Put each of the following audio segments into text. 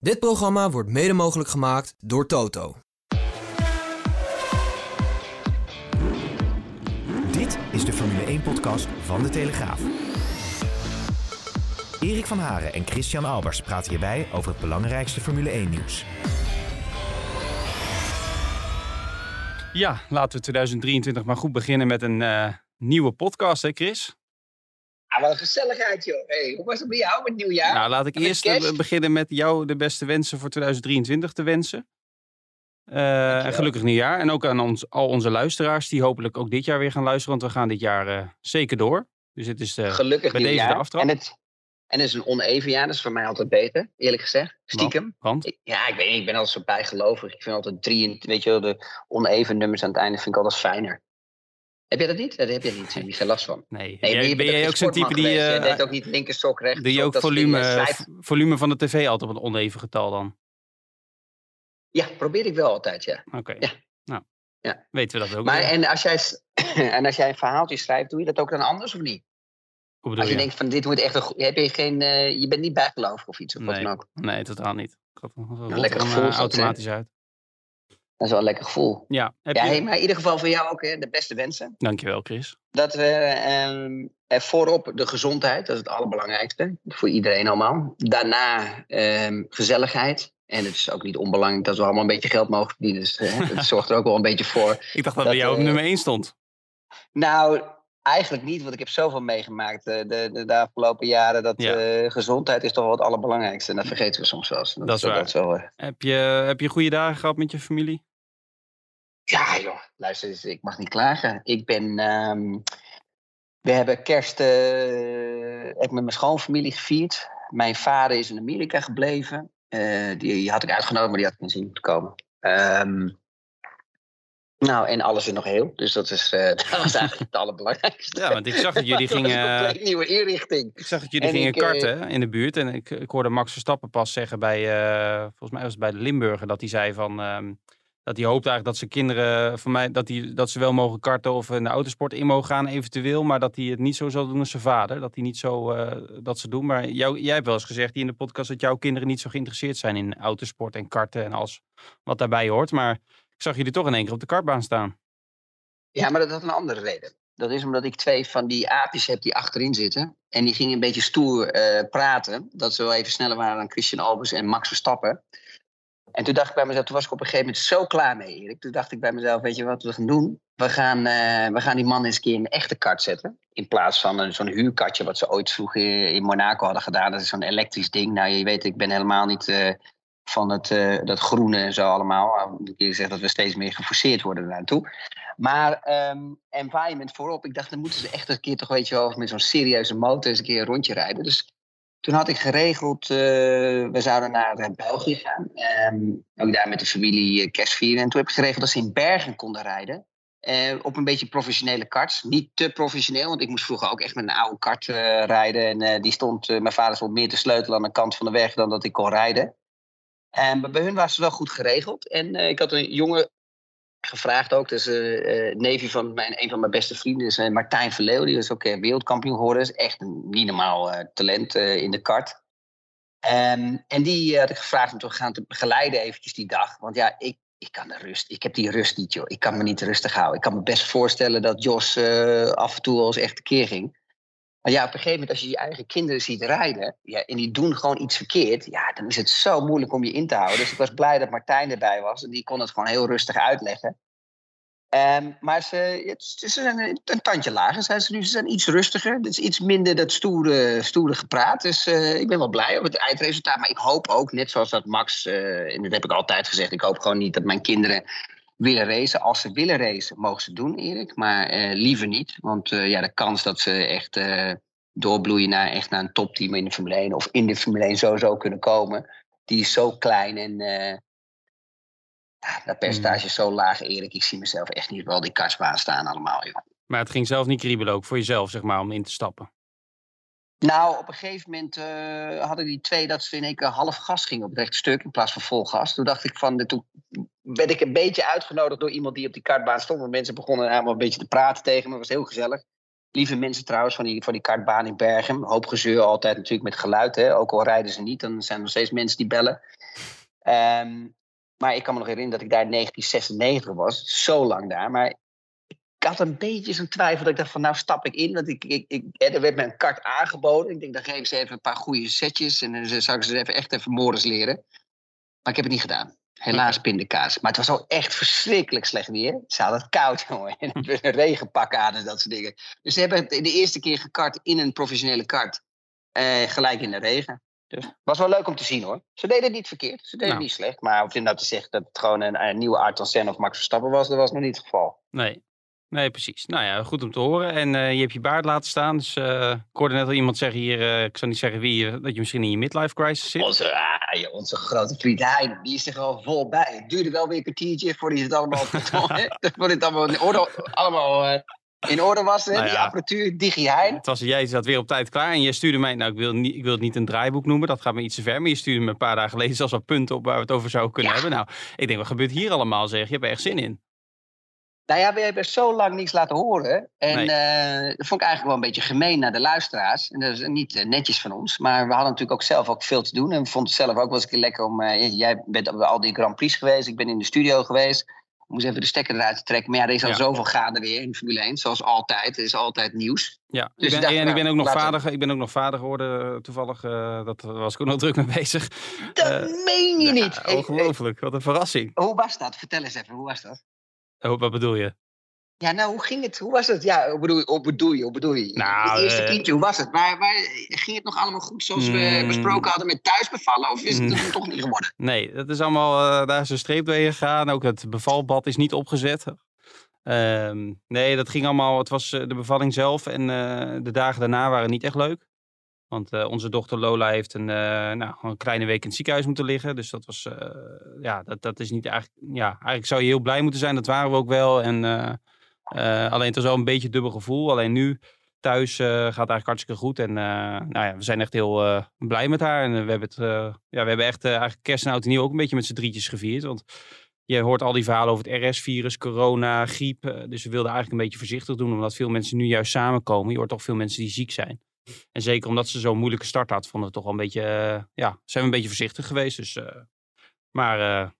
Dit programma wordt mede mogelijk gemaakt door Toto. Dit is de Formule 1-podcast van De Telegraaf. Erik van Haren en Christian Albers praten hierbij over het belangrijkste Formule 1-nieuws. Ja, laten we 2023 maar goed beginnen met een uh, nieuwe podcast, hè Chris? Ah, wat een gezelligheid, joh. Hey, hoe was het bij jou met nieuwjaar? Nou, laat ik Met eerst kerst? eh, beginnen met jou de beste wensen voor 2023 te wensen. Eh, en gelukkig nieuwjaar. En ook aan ons, al onze luisteraars die hopelijk ook dit jaar weer gaan luisteren. Want we gaan dit jaar eh, zeker door. Dus dit is de, Gelukkig bij deze nieuwjaar. de aftrap. En het, en het is een oneven jaar, dat is voor mij altijd beter, eerlijk gezegd. Stiekem. Want? Ik- Ja, ik weet niet, ik ben altijd zo bijgelovig. Ik vind altijd drie, en- weet je wel, de oneven nummers aan het einde vind ik altijd fijner. Heb je dat niet? Dat heb je niet, daar heb je geen last van. Nee. Nee, Ben je ben jij ook zo'n type die... eh, Je deed ook niet linker sok, rechter doe je ook volume. Schrijf- volume van de tv altijd op een oneven getal dan? Ja, probeer ik wel altijd, ja. Oké. Ja. Nou, Ja. weten we dat ook Maar weer. en als, jij, en als jij een verhaaltje schrijft, doe je dat ook dan anders of niet? Hoe bedoel Als je je? denkt van dit moet echt een heb je geen, eh, je bent niet bijgelovig of iets of wat Nee. dan ook. Nee, totaal niet. Ik had- er lekker gevoel eh, automatisch uit. Dat is wel een lekker gevoel. Ja, heb Ja, je... hey, maar in ieder geval voor jou ook hè, de beste wensen. Dankjewel, Chris. Dat we eh, voorop de gezondheid, dat is het allerbelangrijkste. Voor iedereen allemaal. Daarna ehm, gezelligheid. En het is ook niet onbelangrijk dat we allemaal een beetje geld mogen verdienen. Dus eh, dat zorgt er ook wel een beetje voor. Ik dacht dat, Dat, bij jou op eh, nummer 1 stond. Nou, eigenlijk niet, want ik heb zoveel meegemaakt eh, de, de, de afgelopen jaren. Dat Ja. eh, gezondheid is toch wel het allerbelangrijkste. En dat vergeten we soms wel eens. En Dat is waar. Dat wel, Heb je, heb je goede dagen gehad met je familie? Ja, joh, luister eens, ik mag niet klagen. Ik ben. ehm, we hebben kerst eh, heb met mijn schoonfamilie gevierd. Mijn vader is in Amerika gebleven. Eh, die had ik uitgenodigd, maar die had ik niet zien moeten komen. Ehm, nou, en alles is nog heel. Dus dat, is, eh, dat was eigenlijk het allerbelangrijkste. Ja, want ik zag dat jullie een gingen, nieuwe inrichting. ik zag dat jullie En gingen ik, karten in de buurt. En ik, ik hoorde Max Verstappen pas zeggen bij, volgens mij was het bij de Limburger, dat hij zei van, ehm, dat hij hoopt eigenlijk dat zijn kinderen, van mij, dat, die, dat ze wel mogen karten of in de autosport in mogen gaan eventueel, maar dat hij het niet zo zal doen als zijn vader. Dat hij niet zo, eh, dat ze doen. Maar jij hebt wel eens gezegd in de podcast dat jouw kinderen niet zo geïnteresseerd zijn in autosport en karten en alles wat daarbij hoort. Maar ik zag jullie toch in één keer op de kartbaan staan. Ja, maar dat had een andere reden. Dat is omdat ik twee van die aapjes heb die achterin zitten. En die gingen een beetje stoer eh, praten. Dat ze wel even sneller waren dan Christian Albers en Max Verstappen. En toen dacht ik bij mezelf, toen was ik op een gegeven moment zo klaar mee, Erik. Toen dacht ik bij mezelf, weet je wat we gaan doen? We gaan, eh, we gaan die man eens een keer in een echte kart zetten. In plaats van zo'n huurkatje wat ze ooit vroeger in Monaco hadden gedaan. Dat is zo'n elektrisch ding. Nou, je weet, ik ben helemaal niet eh, van het, eh, dat groene en zo allemaal. Moet ik zeggen dat we steeds meer geforceerd worden naartoe. Maar ehm, environment voorop. Ik dacht, dan moeten ze echt een keer toch, weet je wel, met zo'n serieuze motor eens een keer een rondje rijden. Dus toen had ik geregeld, eh, we zouden naar eh, België gaan. Ehm, ook daar met de familie eh, kerst vieren. En toen heb ik geregeld dat ze in Bergen konden rijden. Op een beetje professionele karts. Niet te professioneel, want ik moest vroeger ook echt met een oude kart rijden. En die stond, mijn vader stond meer te sleutelen aan de kant van de weg dan dat ik kon rijden. En bij hun was het wel goed geregeld. En ik had een jongen gevraagd ook. Dus eh eh neefje van mijn, een van mijn beste vrienden is eh, Martijn Verleeuw. Die is ook wereldkampioen geworden. Is echt een niet normaal talent in de kart. Ehm, en die had ik gevraagd om te gaan te begeleiden eventjes die dag. Want ja, ik, ik kan de rust. Ik heb die rust niet, joh. Ik kan me niet rustig houden. Ik kan me best voorstellen dat Jos af en toe wel eens echt tekeer ging. Ja, op een gegeven moment als je je eigen kinderen ziet rijden... Ja, en die doen gewoon iets verkeerd... ja, dan is het zo moeilijk om je in te houden. Dus ik was blij dat Martijn erbij was. En die kon het gewoon heel rustig uitleggen. Ehm, maar ze, ze zijn een, een tandje lager, zijn ze nu. Ze zijn iets rustiger. Het is iets minder dat stoere, stoere gepraat. Dus eh, ik ben wel blij op het eindresultaat. Maar ik hoop ook, net zoals dat Max... eh, en dat heb ik altijd gezegd... ik hoop gewoon niet dat mijn kinderen willen racen. Als ze willen racen, mogen ze doen, Erik. Maar eh, liever niet. Want eh, ja, de kans dat ze echt eh, doorbloeien naar, echt naar een topteam in de Formule 1... of in de Formule 1 sowieso kunnen komen... die is zo klein en... dat percentage is zo laag, Erik. Ik zie mezelf echt niet wel die kartsbaan staan allemaal, joh. Maar het ging zelf niet kriebelen ook voor jezelf, zeg maar, om in te stappen. Nou, op een gegeven moment eh, hadden die twee dat ze in één keer half gas gingen op het rechte stuk in plaats van vol gas. Toen dacht ik van, toen werd ik een beetje uitgenodigd door iemand die op die kartbaan stond. Want mensen begonnen allemaal een beetje te praten tegen me, dat was heel gezellig. Lieve mensen trouwens van die, van die kartbaan in Bergen. Hoop gezeur altijd natuurlijk met geluid. Hè? Ook al rijden ze niet, dan zijn er nog steeds mensen die bellen. Ehm, maar ik kan me nog herinneren dat ik daar in 1996 was. Zo lang daar. Maar ik had een beetje zo'n twijfel dat ik dacht van nou stap ik in. Want ik, ik, ik, er werd me een kart aangeboden. Ik denk dan geef ze even een paar goede setjes. En dan zou ik ze even echt even morens leren. Maar ik heb het niet gedaan. Helaas pindakaas. Maar het was ook echt verschrikkelijk slecht weer. Ze hadden het koud, jongen. En een regenpak aan en dat soort dingen. Dus ze hebben het de eerste keer gekart in een professionele kart. Eh, gelijk in de regen. Dus was wel leuk om te zien hoor. Ze deden het niet verkeerd. Ze deden Nou. het niet slecht. Maar of je nou te zeggen dat het gewoon een, een nieuwe Ayrton Senna of Max Verstappen was, dat was nog niet het geval. Nee. Nee, precies. Nou ja, goed om te horen. En eh, je hebt je baard laten staan. Dus eh, ik hoorde net al iemand zeggen hier, eh, ik zal niet zeggen wie, dat je misschien in je midlife crisis zit. Onze, ah, onze grote vriend Hein, die is er gewoon vol bij. Het duurde wel weer een kwartiertje voordat het allemaal, voordat het allemaal in orde, allemaal, in orde was. Hè? Nou Die apparatuur, Digi Hein. Het was, jij zat weer op tijd klaar en je stuurde mij, nou ik wil, niet, ik wil het niet een draaiboek noemen, dat gaat me iets te ver, maar je stuurde me een paar dagen geleden zelfs wat punten op waar we het over zouden kunnen Ja. hebben. Nou, ik denk, wat gebeurt hier allemaal zeg? Je hebt er echt zin in. Nou ja, we hebben zo lang niets laten horen. En Nee. eh, dat vond ik eigenlijk wel een beetje gemeen naar de luisteraars. En dat is niet eh, netjes van ons. Maar we hadden natuurlijk ook zelf ook veel te doen. En we vonden het zelf ook wel eens lekker om... eh, jij bent op al die Grand Prix geweest. Ik ben in de studio geweest. Ik moest even de stekker eruit trekken. Maar ja, er is al Ja. zoveel gaande weer in Formule 1. Zoals altijd. Er is altijd nieuws. Ja, Dus ik ben, en ik ben nou, ook nog vader, ik ben ook nog vader geworden toevallig. eh, dat was ik ook nog druk mee bezig. Dat meen je Ja, niet. Ongelooflijk, wat een verrassing. hoe was dat? Vertel eens even, hoe was dat? Oh, wat bedoel je? Ja, nou, hoe ging het? Hoe was het? Ja, hoe bedoel je? Hoe bedoel je? Hoe bedoel je? Nou, het eerste eh, kindje, hoe was het? Maar, maar ging het nog allemaal goed zoals we Mm. besproken hadden met thuisbevallen? Of is het Mm. toch niet geworden? Nee, dat is allemaal, eh, daar is een streep doorheen gegaan. Ook het bevalbad is niet opgezet. Ehm, nee, dat ging allemaal, het was eh, de bevalling zelf en de dagen daarna waren niet echt leuk. Want eh, onze dochter Lola heeft een, eh, nou, een kleine week in het ziekenhuis moeten liggen. Dus dat was, eh, ja, dat, dat is niet eigenlijk, ja, eigenlijk zou je heel blij moeten zijn. Dat waren we ook wel. En, alleen het was wel een beetje dubbel gevoel. Alleen nu thuis gaat eigenlijk hartstikke goed. En nou ja, we zijn echt heel blij met haar. En we hebben, het, ja, we hebben echt eigenlijk kerst en oud en nieuw ook een beetje met z'n drietjes gevierd. Want je hoort al die verhalen over het RS-virus, corona, griep. dus we wilden eigenlijk een beetje voorzichtig doen, omdat veel mensen nu juist samenkomen. Je hoort toch veel mensen die ziek zijn. En zeker omdat ze zo'n moeilijke start had, vonden we toch wel een beetje, eh, ja, zijn we een beetje voorzichtig geweest. Dus, eh, maar eh,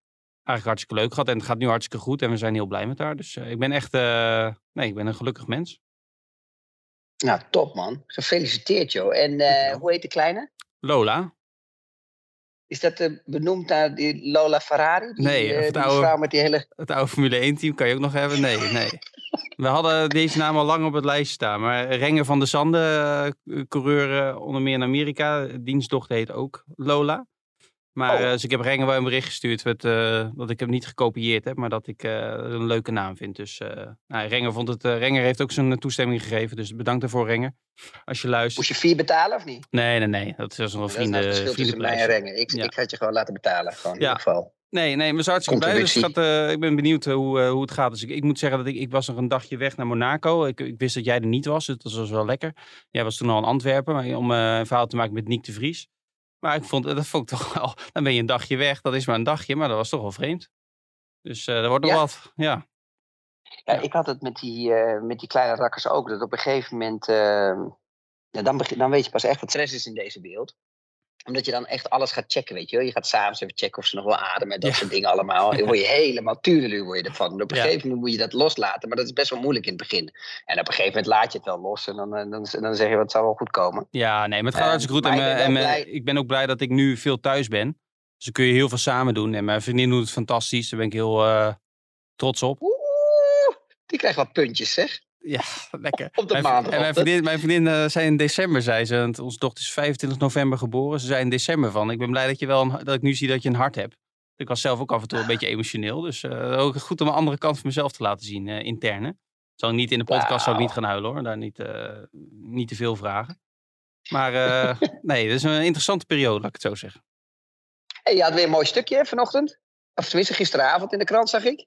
eigenlijk hartstikke leuk gehad en het gaat nu hartstikke goed en we zijn heel blij met haar. Dus ik ben echt, nee, ik ben een gelukkig mens. Nou, top man. Gefeliciteerd joh. En hoe heet de kleine? Lola, Is dat benoemd naar die Lola Ferrari? Die, Nee, het oude- vrouw met die hele... het oude Formule 1-team kan je ook nog hebben. Nee, nee. We hadden deze naam al lang op het lijstje staan. Maar Renger van der Sande, eh, coureur eh, onder meer in Amerika. Dienstdochter heet ook Lola. Maar Oh. eh, dus ik heb Renger wel een bericht gestuurd met, dat ik hem niet gekopieerd heb. Maar dat ik een leuke naam vind. Dus eh, nou, Renger, vond het, Renger heeft ook zijn toestemming gegeven. Dus bedankt daarvoor Renger. Als je luistert. Moest je vier betalen of niet? Nee, nee, nee. Dat is wel een dat is nou vrienden, het verschil tussen mij en. Rengen. Ik, Ja. ik ga het je gewoon laten betalen. Gewoon in Ja. ieder geval. Nee, nee, we zijn hartstikke blij. Dus eh, ik ben benieuwd eh, hoe, eh, hoe het gaat. Dus ik, ik moet zeggen dat ik, ik was nog een dagje weg naar Monaco. Ik, ik wist dat jij er niet was, dus dat was wel lekker. Jij was toen al in Antwerpen maar, om eh, een verhaal te maken met Nick de Vries. Maar ik vond, dat vond ik toch wel... Dan ben je een dagje weg, dat is maar een dagje, maar dat was toch wel vreemd. Dus eh er wordt nog Ja? wat, ja. Ja, Ja. ik had het met die, eh, met die kleine rakkers ook. Dat op een gegeven moment. ja, dan, begin- dan weet je pas echt wat stress is in deze wereld. Omdat je dan echt alles gaat checken, weet je wel. Je gaat s'avonds even checken of ze nog wel ademen. en Dat Ja. soort dingen allemaal. Dan word je helemaal tureluur word je ervan. En op een Ja. gegeven moment moet je dat loslaten. Maar dat is best wel moeilijk in het begin. En op een gegeven moment laat je het wel los. En dan, eh, dan, dan zeg je, wat zal wel goed komen. Ja, nee, maar het gaat Eh, hartstikke goed. maar En, ik ben en ik ben ook blij dat ik nu veel thuis ben. Dus dan kun je heel veel samen doen. En mijn vriendin doet het fantastisch. Daar ben ik heel eh, trots op. Oeh, die krijgt wat puntjes, zeg. Ja, lekker. Op de Mijn, maandag. en mijn vriendin, mijn vriendin eh, zei in december, zei ze, want onze dochter is 25 november geboren. Ze zei in december van, ik ben blij dat, je wel een, dat ik nu zie dat je een hart hebt. Ik was zelf ook af en toe een beetje emotioneel. Dus eh, ook goed om een andere kant van mezelf te laten zien, eh interne. Zal ik niet in de podcast zou ik niet gaan huilen hoor. Daar niet, eh, niet te veel vragen. Maar eh, nee, dat is een interessante periode, laat ik het zo zeggen. Hey, je had weer een mooi stukje hè, vanochtend. Of tenminste, gisteravond in de krant zag ik.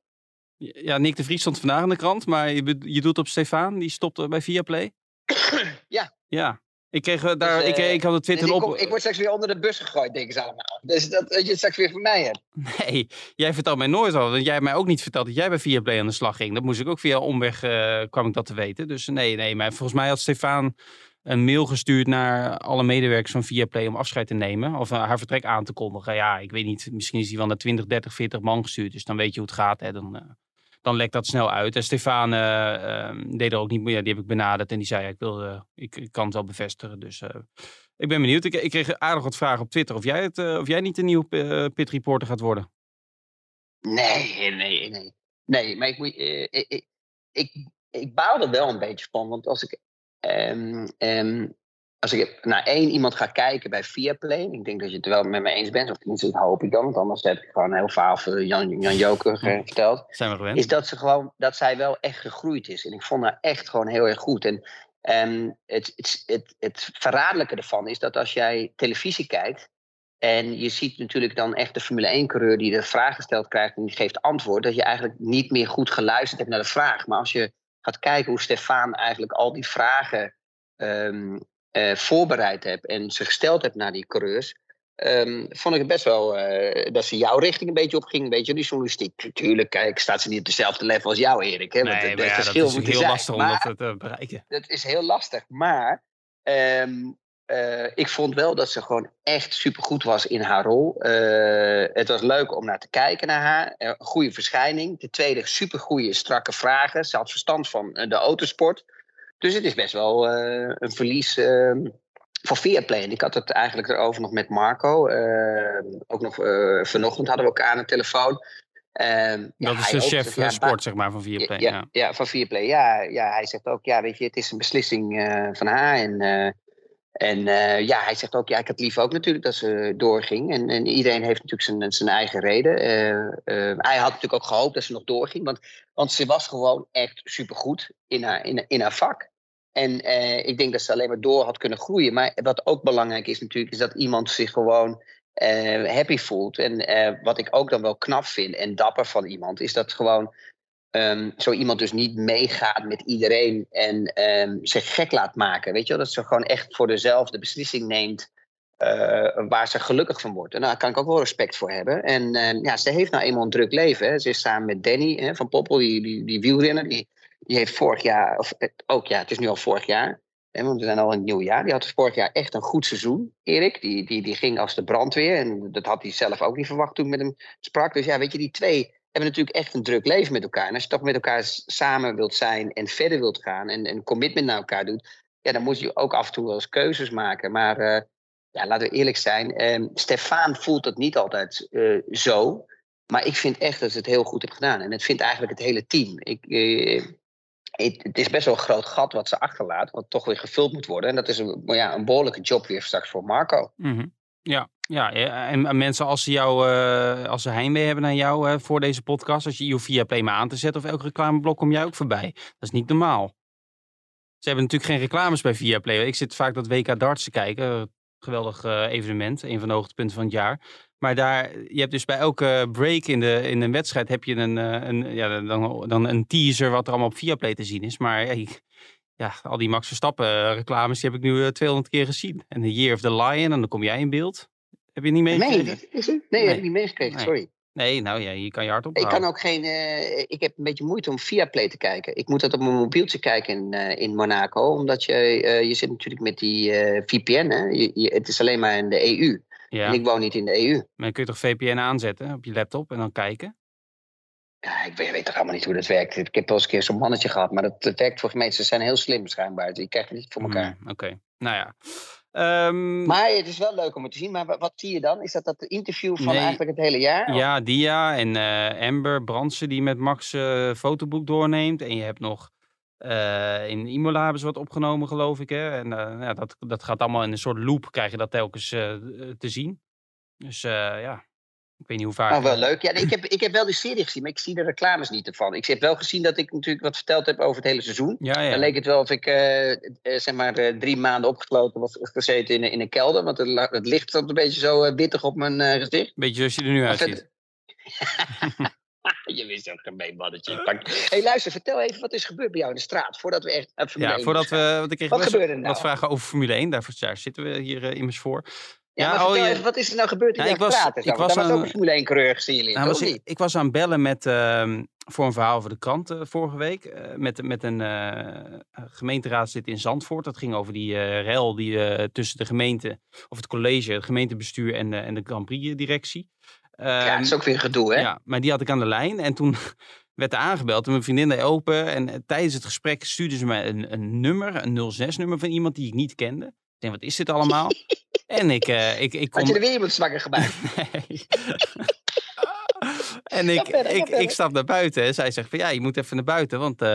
Ja, Nick de Vries stond vandaag in de krant, maar je, je doet op Stefan, die stopt bij Viaplay. Ja. Ja, Ik, kreeg, eh, daar, Dus, ik, eh, ik had het Dus Twitter ik, op. ik word straks weer onder de bus gegooid, denken ze allemaal. Dus dat, dat je het straks weer van mij hebt. Nee, jij vertelt mij nooit al. Want jij hebt mij ook niet verteld dat jij bij Viaplay aan de slag ging. Dat moest ik ook via omweg, eh, kwam ik dat te weten. Dus nee, nee, maar volgens mij had Stefan een mail gestuurd naar alle medewerkers van Viaplay om afscheid te nemen. Of eh, haar vertrek aan te kondigen. Ja, ik weet niet, misschien is hij wel naar 20, 30, 40 man gestuurd. Dus dan weet je hoe het gaat. Hè. Dan, eh, dan lekt dat snel uit. En Stefan eh, eh, deed er ook niet meer. Die heb ik benaderd en die zei, ik, wil, eh, ik, ik kan het wel bevestigen. Dus eh, ik ben benieuwd. Ik, ik kreeg aardig wat vragen op Twitter of jij, het, of jij niet de nieuwe pit reporter gaat worden. Nee, nee, nee. Nee, maar ik, ik, ik, baal er wel een beetje van. Want als ik, ehm, ehm, als ik naar één iemand ga kijken bij Viaplay... ik denk dat je het wel met me eens bent, of tenminste dat hoop ik dan... want anders heb ik gewoon heel verhaal voor Jan, Jan Joker eh, verteld... Dat zijn we is dat, ze gewoon, dat zij wel echt gegroeid is. En ik vond haar echt gewoon heel erg goed. En ehm, het, het, het, het verraderlijke ervan is dat als jij televisie kijkt... en je ziet natuurlijk dan echt de Formule 1-coureur die de vraag gesteld krijgt... en die geeft antwoord, dat je eigenlijk niet meer goed geluisterd hebt naar de vraag. Maar als je gaat kijken hoe Stefan eigenlijk al die vragen ehm, eh, voorbereid hebt... en ze gesteld hebt naar die coureurs... Ehm, vond ik het best wel eh, dat ze jouw richting een beetje opging. Weet je, die journalistiek. Tuurlijk, kijk, staat ze niet op dezelfde level als jou, Erik. Hè? Want Nee, het- ja, dat verschil is heel zijn. lastig om Maar- dat te bereiken. dat is heel lastig. Maar ehm, eh, ik vond wel dat ze gewoon echt supergoed was in haar rol. Het was leuk om naar te kijken naar haar. Een goede verschijning. De tweede, supergoeie, strakke vragen. Ze had verstand van de autosport. Dus het is best wel eh, een verlies ehm, voor Viaplay. En ik had het eigenlijk erover nog met Marco. Ehm, ook nog eh, vanochtend hadden we elkaar aan de telefoon. Ehm, ja, dat is de chef zegt, eh, ja, sport, zeg maar, van Viaplay. Ja, ja, ja, van Viaplay. Ja, ja, hij zegt ook, ja, weet je, het is een beslissing van haar. En, en ja, hij zegt ook, ja, ik had liever ook natuurlijk dat ze doorging. En, en iedereen heeft natuurlijk zijn, zijn eigen reden. Hij had natuurlijk ook gehoopt dat ze nog doorging. Want, want ze was gewoon echt supergoed in haar, in, in haar vak. En eh, ik denk dat ze alleen maar door had kunnen groeien. Maar wat ook belangrijk is natuurlijk, is dat iemand zich gewoon eh, happy voelt. En eh, wat ik ook dan wel knap vind en dapper van iemand, is dat gewoon ehm, zo iemand dus niet meegaat met iedereen en ehm, zich gek laat maken. Weet je wel? Dat ze gewoon echt voor dezelfde beslissing neemt. waar ze gelukkig van wordt. En daar kan ik ook wel respect voor hebben. En ehm, ja, ze heeft nou eenmaal een druk leven. Hè. Ze is samen met Danny hè, van Poppel, die, die, die wielrenner. Die, die heeft vorig jaar, of eh, ook ja, het is nu al vorig jaar. Hè, want we zijn al in het nieuwe jaar. Die had vorig jaar echt een goed seizoen, Erik. Die, die, die ging als de brandweer. En dat had hij zelf ook niet verwacht toen ik met hem sprak. Dus ja, weet je, die twee hebben natuurlijk echt een druk leven met elkaar. En als je toch met elkaar samen wilt zijn en verder wilt gaan en een commitment naar elkaar doet, ja, dan moet je ook af en toe wel eens keuzes maken. Maar eh, ja, laten we eerlijk zijn, eh, Stefan voelt het niet altijd eh, zo. Maar ik vind echt dat ze het heel goed heeft gedaan. En het vindt eigenlijk het hele team. Ik, het, is best wel een groot gat wat ze achterlaat, wat toch weer gevuld moet worden. En dat is een, ja, een behoorlijke job weer straks voor Marco. Mhm. ja, ja, en en mensen als ze jou, eh, als ze heimwee hebben naar jou voor deze podcast, als je je Viaplay maar aan te zetten of elk reclameblok kom jij ook voorbij. Dat is niet normaal. Ze hebben natuurlijk geen reclames bij Viaplay. Ik zit vaak dat WK darts te kijken. Geweldig eh, evenement, een van de hoogtepunten van het jaar. Maar daar, je hebt dus bij elke break in, de, in een wedstrijd heb je een, eh, een, ja, dan, dan een teaser wat er allemaal op Viaplay te zien is. Maar ja, al die Max Verstappen eh, reclames, die heb ik nu eh, 200 keer gezien. En The Year of the Lion, en dan kom jij in beeld. Heb je niet Nee, meegekregen? is het? nee, Nee. heb ik niet meegekregen, Nee. sorry. Nee, nou ja, je kan je hart op Ik kan ook geen. eh, ik heb een beetje moeite om Viaplay te kijken. Ik moet dat op mijn mobieltje kijken in, eh, in Monaco. Omdat je, eh, je zit natuurlijk met die eh, VPN. Hè? Je, je- het is alleen maar in de EU. Ja, En ik woon niet in de EU. maar dan kun je toch VPN aanzetten op je laptop en dan kijken? Ja, ik weet, weet toch allemaal niet hoe dat werkt. Ik heb wel eens een keer zo'n mannetje gehad. Maar dat, dat werkt volgens mij. Ze zijn heel slim schijnbaar. Die krijgen het niet voor elkaar. Hmm, Oké, nou ja. Ehm, Maar het is wel leuk om het te zien. Maar wa- wat zie je dan? Is dat dat interview van Nee. eigenlijk het hele jaar? Ja, Dia en eh, Amber Brandsen die met Max eh, fotoboek doorneemt. En je hebt nog eh, in Imola hebben ze wat opgenomen, geloof ik. Hè? En eh, ja, dat, dat gaat allemaal in een soort loop, krijg je dat telkens eh, te zien. Dus ja, ik weet niet hoe vaak. Oh, wel leuk. Ja, nee, ik, heb, ik heb wel die serie gezien, maar ik zie de reclames niet ervan. Ik heb wel gezien dat ik natuurlijk wat verteld heb over het hele seizoen. Ja, ja. Dan leek het wel of ik zeg maar drie maanden opgesloten was gezeten in, een- in een kelder. Want het, licht stond een beetje zo wittig op mijn gezicht. Beetje zoals je er nu uitziet. Je wist ook gemeen mannetje. Hé, hey, luister, vertel even wat is gebeurd bij jou in de straat. Voordat we echt Formule Ja, 1 voordat we. Want ik kreeg Wat gebeurde er nou? wat vragen over Formule 1. Daarvoor daar zitten we hier eh, immers voor. Ja, Ja, maar oh, je- even, wat is er nou gebeurd in Ja, jouw ik was- straat? ik was aan- ook een Formule 1 coureur gezien. Nou, toch was ik, ik was aan het bellen met, ehm, voor een verhaal voor de krant eh, vorige week. eh, met, met een gemeenteraadslid in Zandvoort. Dat ging over die rel die, tussen de gemeente, of het college, het gemeentebestuur en, de en de Grand Prix directie. Ja, Ehm, dat is ook weer gedoe, hè? ja, maar die had ik aan de lijn. En toen werd er aangebeld en mijn vriendin deed open. En eh, tijdens het gesprek stuurde ze mij een, een nummer, een 06-nummer van iemand die ik niet kende. Ik denk, wat is dit allemaal? en ik, eh, ik, ik Had je er weer iemand zwanger gemaakt? Nee. En ik, verder, ik, ik stap naar buiten. En zij zegt van ja, je moet even naar buiten. Want eh,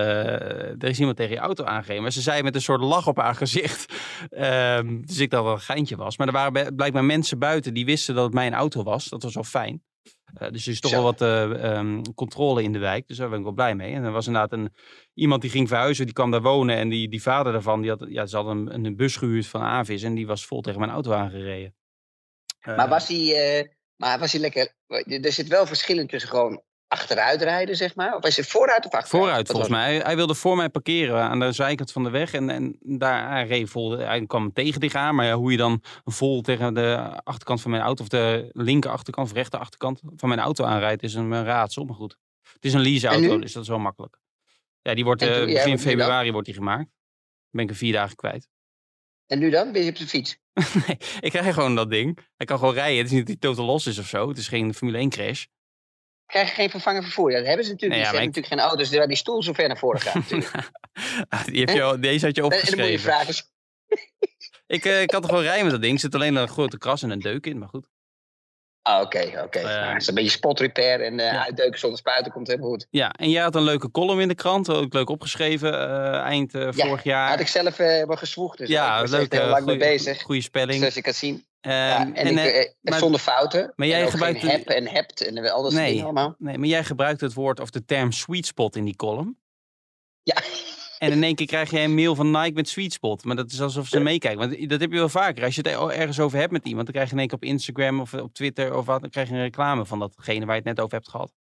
er is iemand tegen je auto aangereden. Maar ze zei met een soort lach op haar gezicht. Ehm, dus ik dacht dat het een geintje was. Maar er waren blijkbaar mensen buiten die wisten dat het mijn auto was. Dat was wel fijn. Eh, dus er is toch Zo. wel wat eh, ehm, controle in de wijk. Dus daar ben ik wel blij mee. En er was inderdaad een, iemand die ging verhuizen. Die kwam daar wonen. En die, die vader daarvan, die had, ja, ze hadden een, een bus gehuurd van Avis. En die was vol tegen mijn auto aangereden. Maar was hij, eh, maar was hij lekker... Er zit wel verschillen tussen gewoon achteruit rijden, zeg maar. Of was het vooruit of achteruit? Vooruit, volgens mij. Hij, hij wilde voor mij parkeren aan de zijkant van de weg. En, en daar hij reed vol. Hij kwam tegen dich aan. Maar ja, hoe je dan vol tegen de achterkant van mijn auto... of de linker achterkant of rechter achterkant van mijn auto aanrijdt... is een, raadsel. Maar goed. Het is een leaseauto, dus dat is wel makkelijk. Ja, die wordt eh, toen- begin dan? februari wordt die gemaakt. Ben ik er vier dagen kwijt. En nu dan? Ben je op de fiets? nee, ik krijg gewoon dat ding. Hij kan gewoon rijden. Het is niet dat hij totaal los is of zo. Het is geen Formule 1 crash. Krijg je geen vervanger vervoer? Dat hebben ze natuurlijk Nee, niet. ja, Ze hebben natuurlijk geen auto's waar die stoel zo ver naar voren gaat. Die heb je, al- deze had je en dan moet je opgeschreven. vragen... Ik, eh, ik had er gewoon rijden met dat ding. Er zit alleen een grote kras en een deuk in. Maar goed. Ah, Oké, oké. Eh, Nou, het is een beetje spot repair en eh ja. uitdeuken zonder spuiten komt helemaal goed. Ja, en jij had een leuke column in de krant, ook leuk opgescheven eh, eind Ja, vorig jaar. Had ik zelf wel gezwoegd, dus ja, ik was leuk. heel lang mee goeie- bezig. Goede spelling. Zoals je kan zien. Ja, en, en, ik, maar- zonder fouten. maar jij gebruikt heb en hebt en al dat soort dingen allemaal. nee, maar jij gebruikt het woord of de term sweet spot in die column. Ja. En in één keer krijg je een mail van Nike met sweet spot. Maar dat is alsof ze meekijken. Want dat heb je wel vaker. Als je het ergens over hebt met iemand, dan krijg je in één keer op Instagram of eh, op Twitter of wat, dan krijg je een reclame van datgene waar je het net over hebt gehad.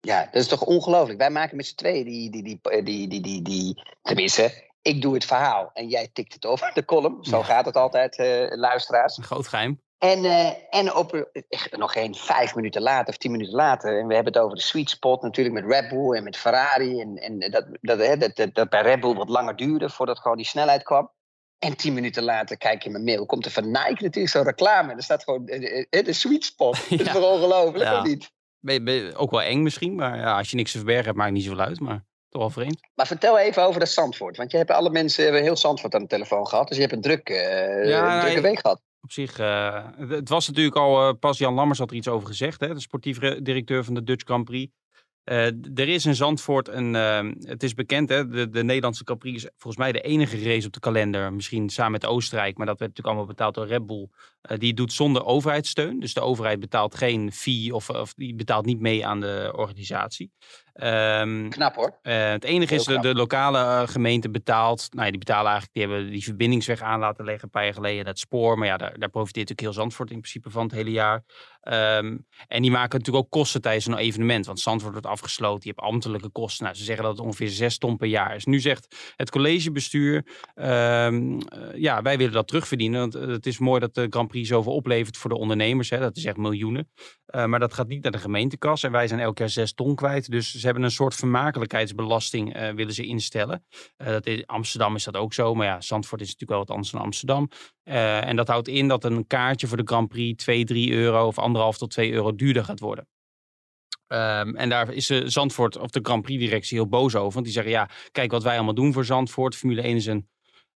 Ja, dat is toch ongelooflijk. Wij maken met z'n tweeën die, die, die, eh, die, die, die, tenminste, ik doe het verhaal en jij tikt het over de column. Zo gaat het altijd, eh, luisteraars. Een groot geheim. En, eh, en op, eh, nog geen vijf minuten later of tien minuten later. En we hebben het over de sweet spot natuurlijk met Red Bull en met Ferrari. En, en dat, dat, hè, dat, dat, dat bij Red Bull wat langer duurde voordat gewoon die snelheid kwam. En tien minuten later kijk je in mijn mail. Komt er van Nike natuurlijk zo'n reclame. En er staat gewoon eh, eh, de sweet spot. Dat is Ja. toch ongelooflijk, Ja. of niet? Ben ben ook wel eng misschien, maar ja, als je niks te verbergen hebt, maakt niet zoveel uit. Maar toch wel vreemd. Maar vertel even over dat Zandvoort. Want je hebt alle mensen, hebben heel Zandvoort aan de telefoon gehad. Dus je hebt een, druk, Ja, een drukke nee. week gehad. Op zich, eh, het- was natuurlijk al, eh, pas Jan Lammers had er iets over gezegd, hè, de sportief re- directeur van de Dutch Grand Prix. Eh, er is in Zandvoort een, eh, het is bekend, hè, de, de Nederlandse Grand Prix is volgens mij de enige race op de kalender, misschien samen met Oostenrijk, maar dat werd natuurlijk allemaal betaald door Red Bull. Die doet zonder overheidssteun, dus de overheid betaalt geen fee of, of die betaalt niet mee aan de organisatie. Ehm, Knap hoor. eh, het enige is, Heel de, knap. de lokale eh, gemeente betaalt. Nou, ja, die betalen eigenlijk, die hebben die verbindingsweg aan laten leggen een paar jaar geleden. Dat spoor, maar ja, daar, daar profiteert natuurlijk heel Zandvoort in principe van het hele jaar. Ehm, en die maken natuurlijk ook kosten tijdens een evenement. Want Zandvoort wordt afgesloten, je hebt ambtelijke kosten. Nou, ze zeggen dat het ongeveer 6 ton per jaar is. Nu zegt het collegebestuur, ehm, eh, ja, wij willen dat terugverdienen. Want het is mooi dat de Grand Prix zoveel oplevert voor de ondernemers. Hè. Dat is echt miljoenen. Maar dat gaat niet naar de gemeentekas. En wij zijn elk jaar 6 ton kwijt. Dus ze hebben een soort vermakelijkheidsbelasting eh, willen ze instellen. Eh, dat Amsterdam is dat ook zo. Maar ja, Zandvoort is natuurlijk wel wat anders dan Amsterdam. Eh, en dat houdt in dat een kaartje voor de Grand Prix 2, 3 euro of anderhalf tot 2 euro duurder gaat worden. Ehm, en daar is Zandvoort of de Grand Prix directie heel boos over. Want die zeggen, ja, kijk wat wij allemaal doen voor Zandvoort. Formule 1 is een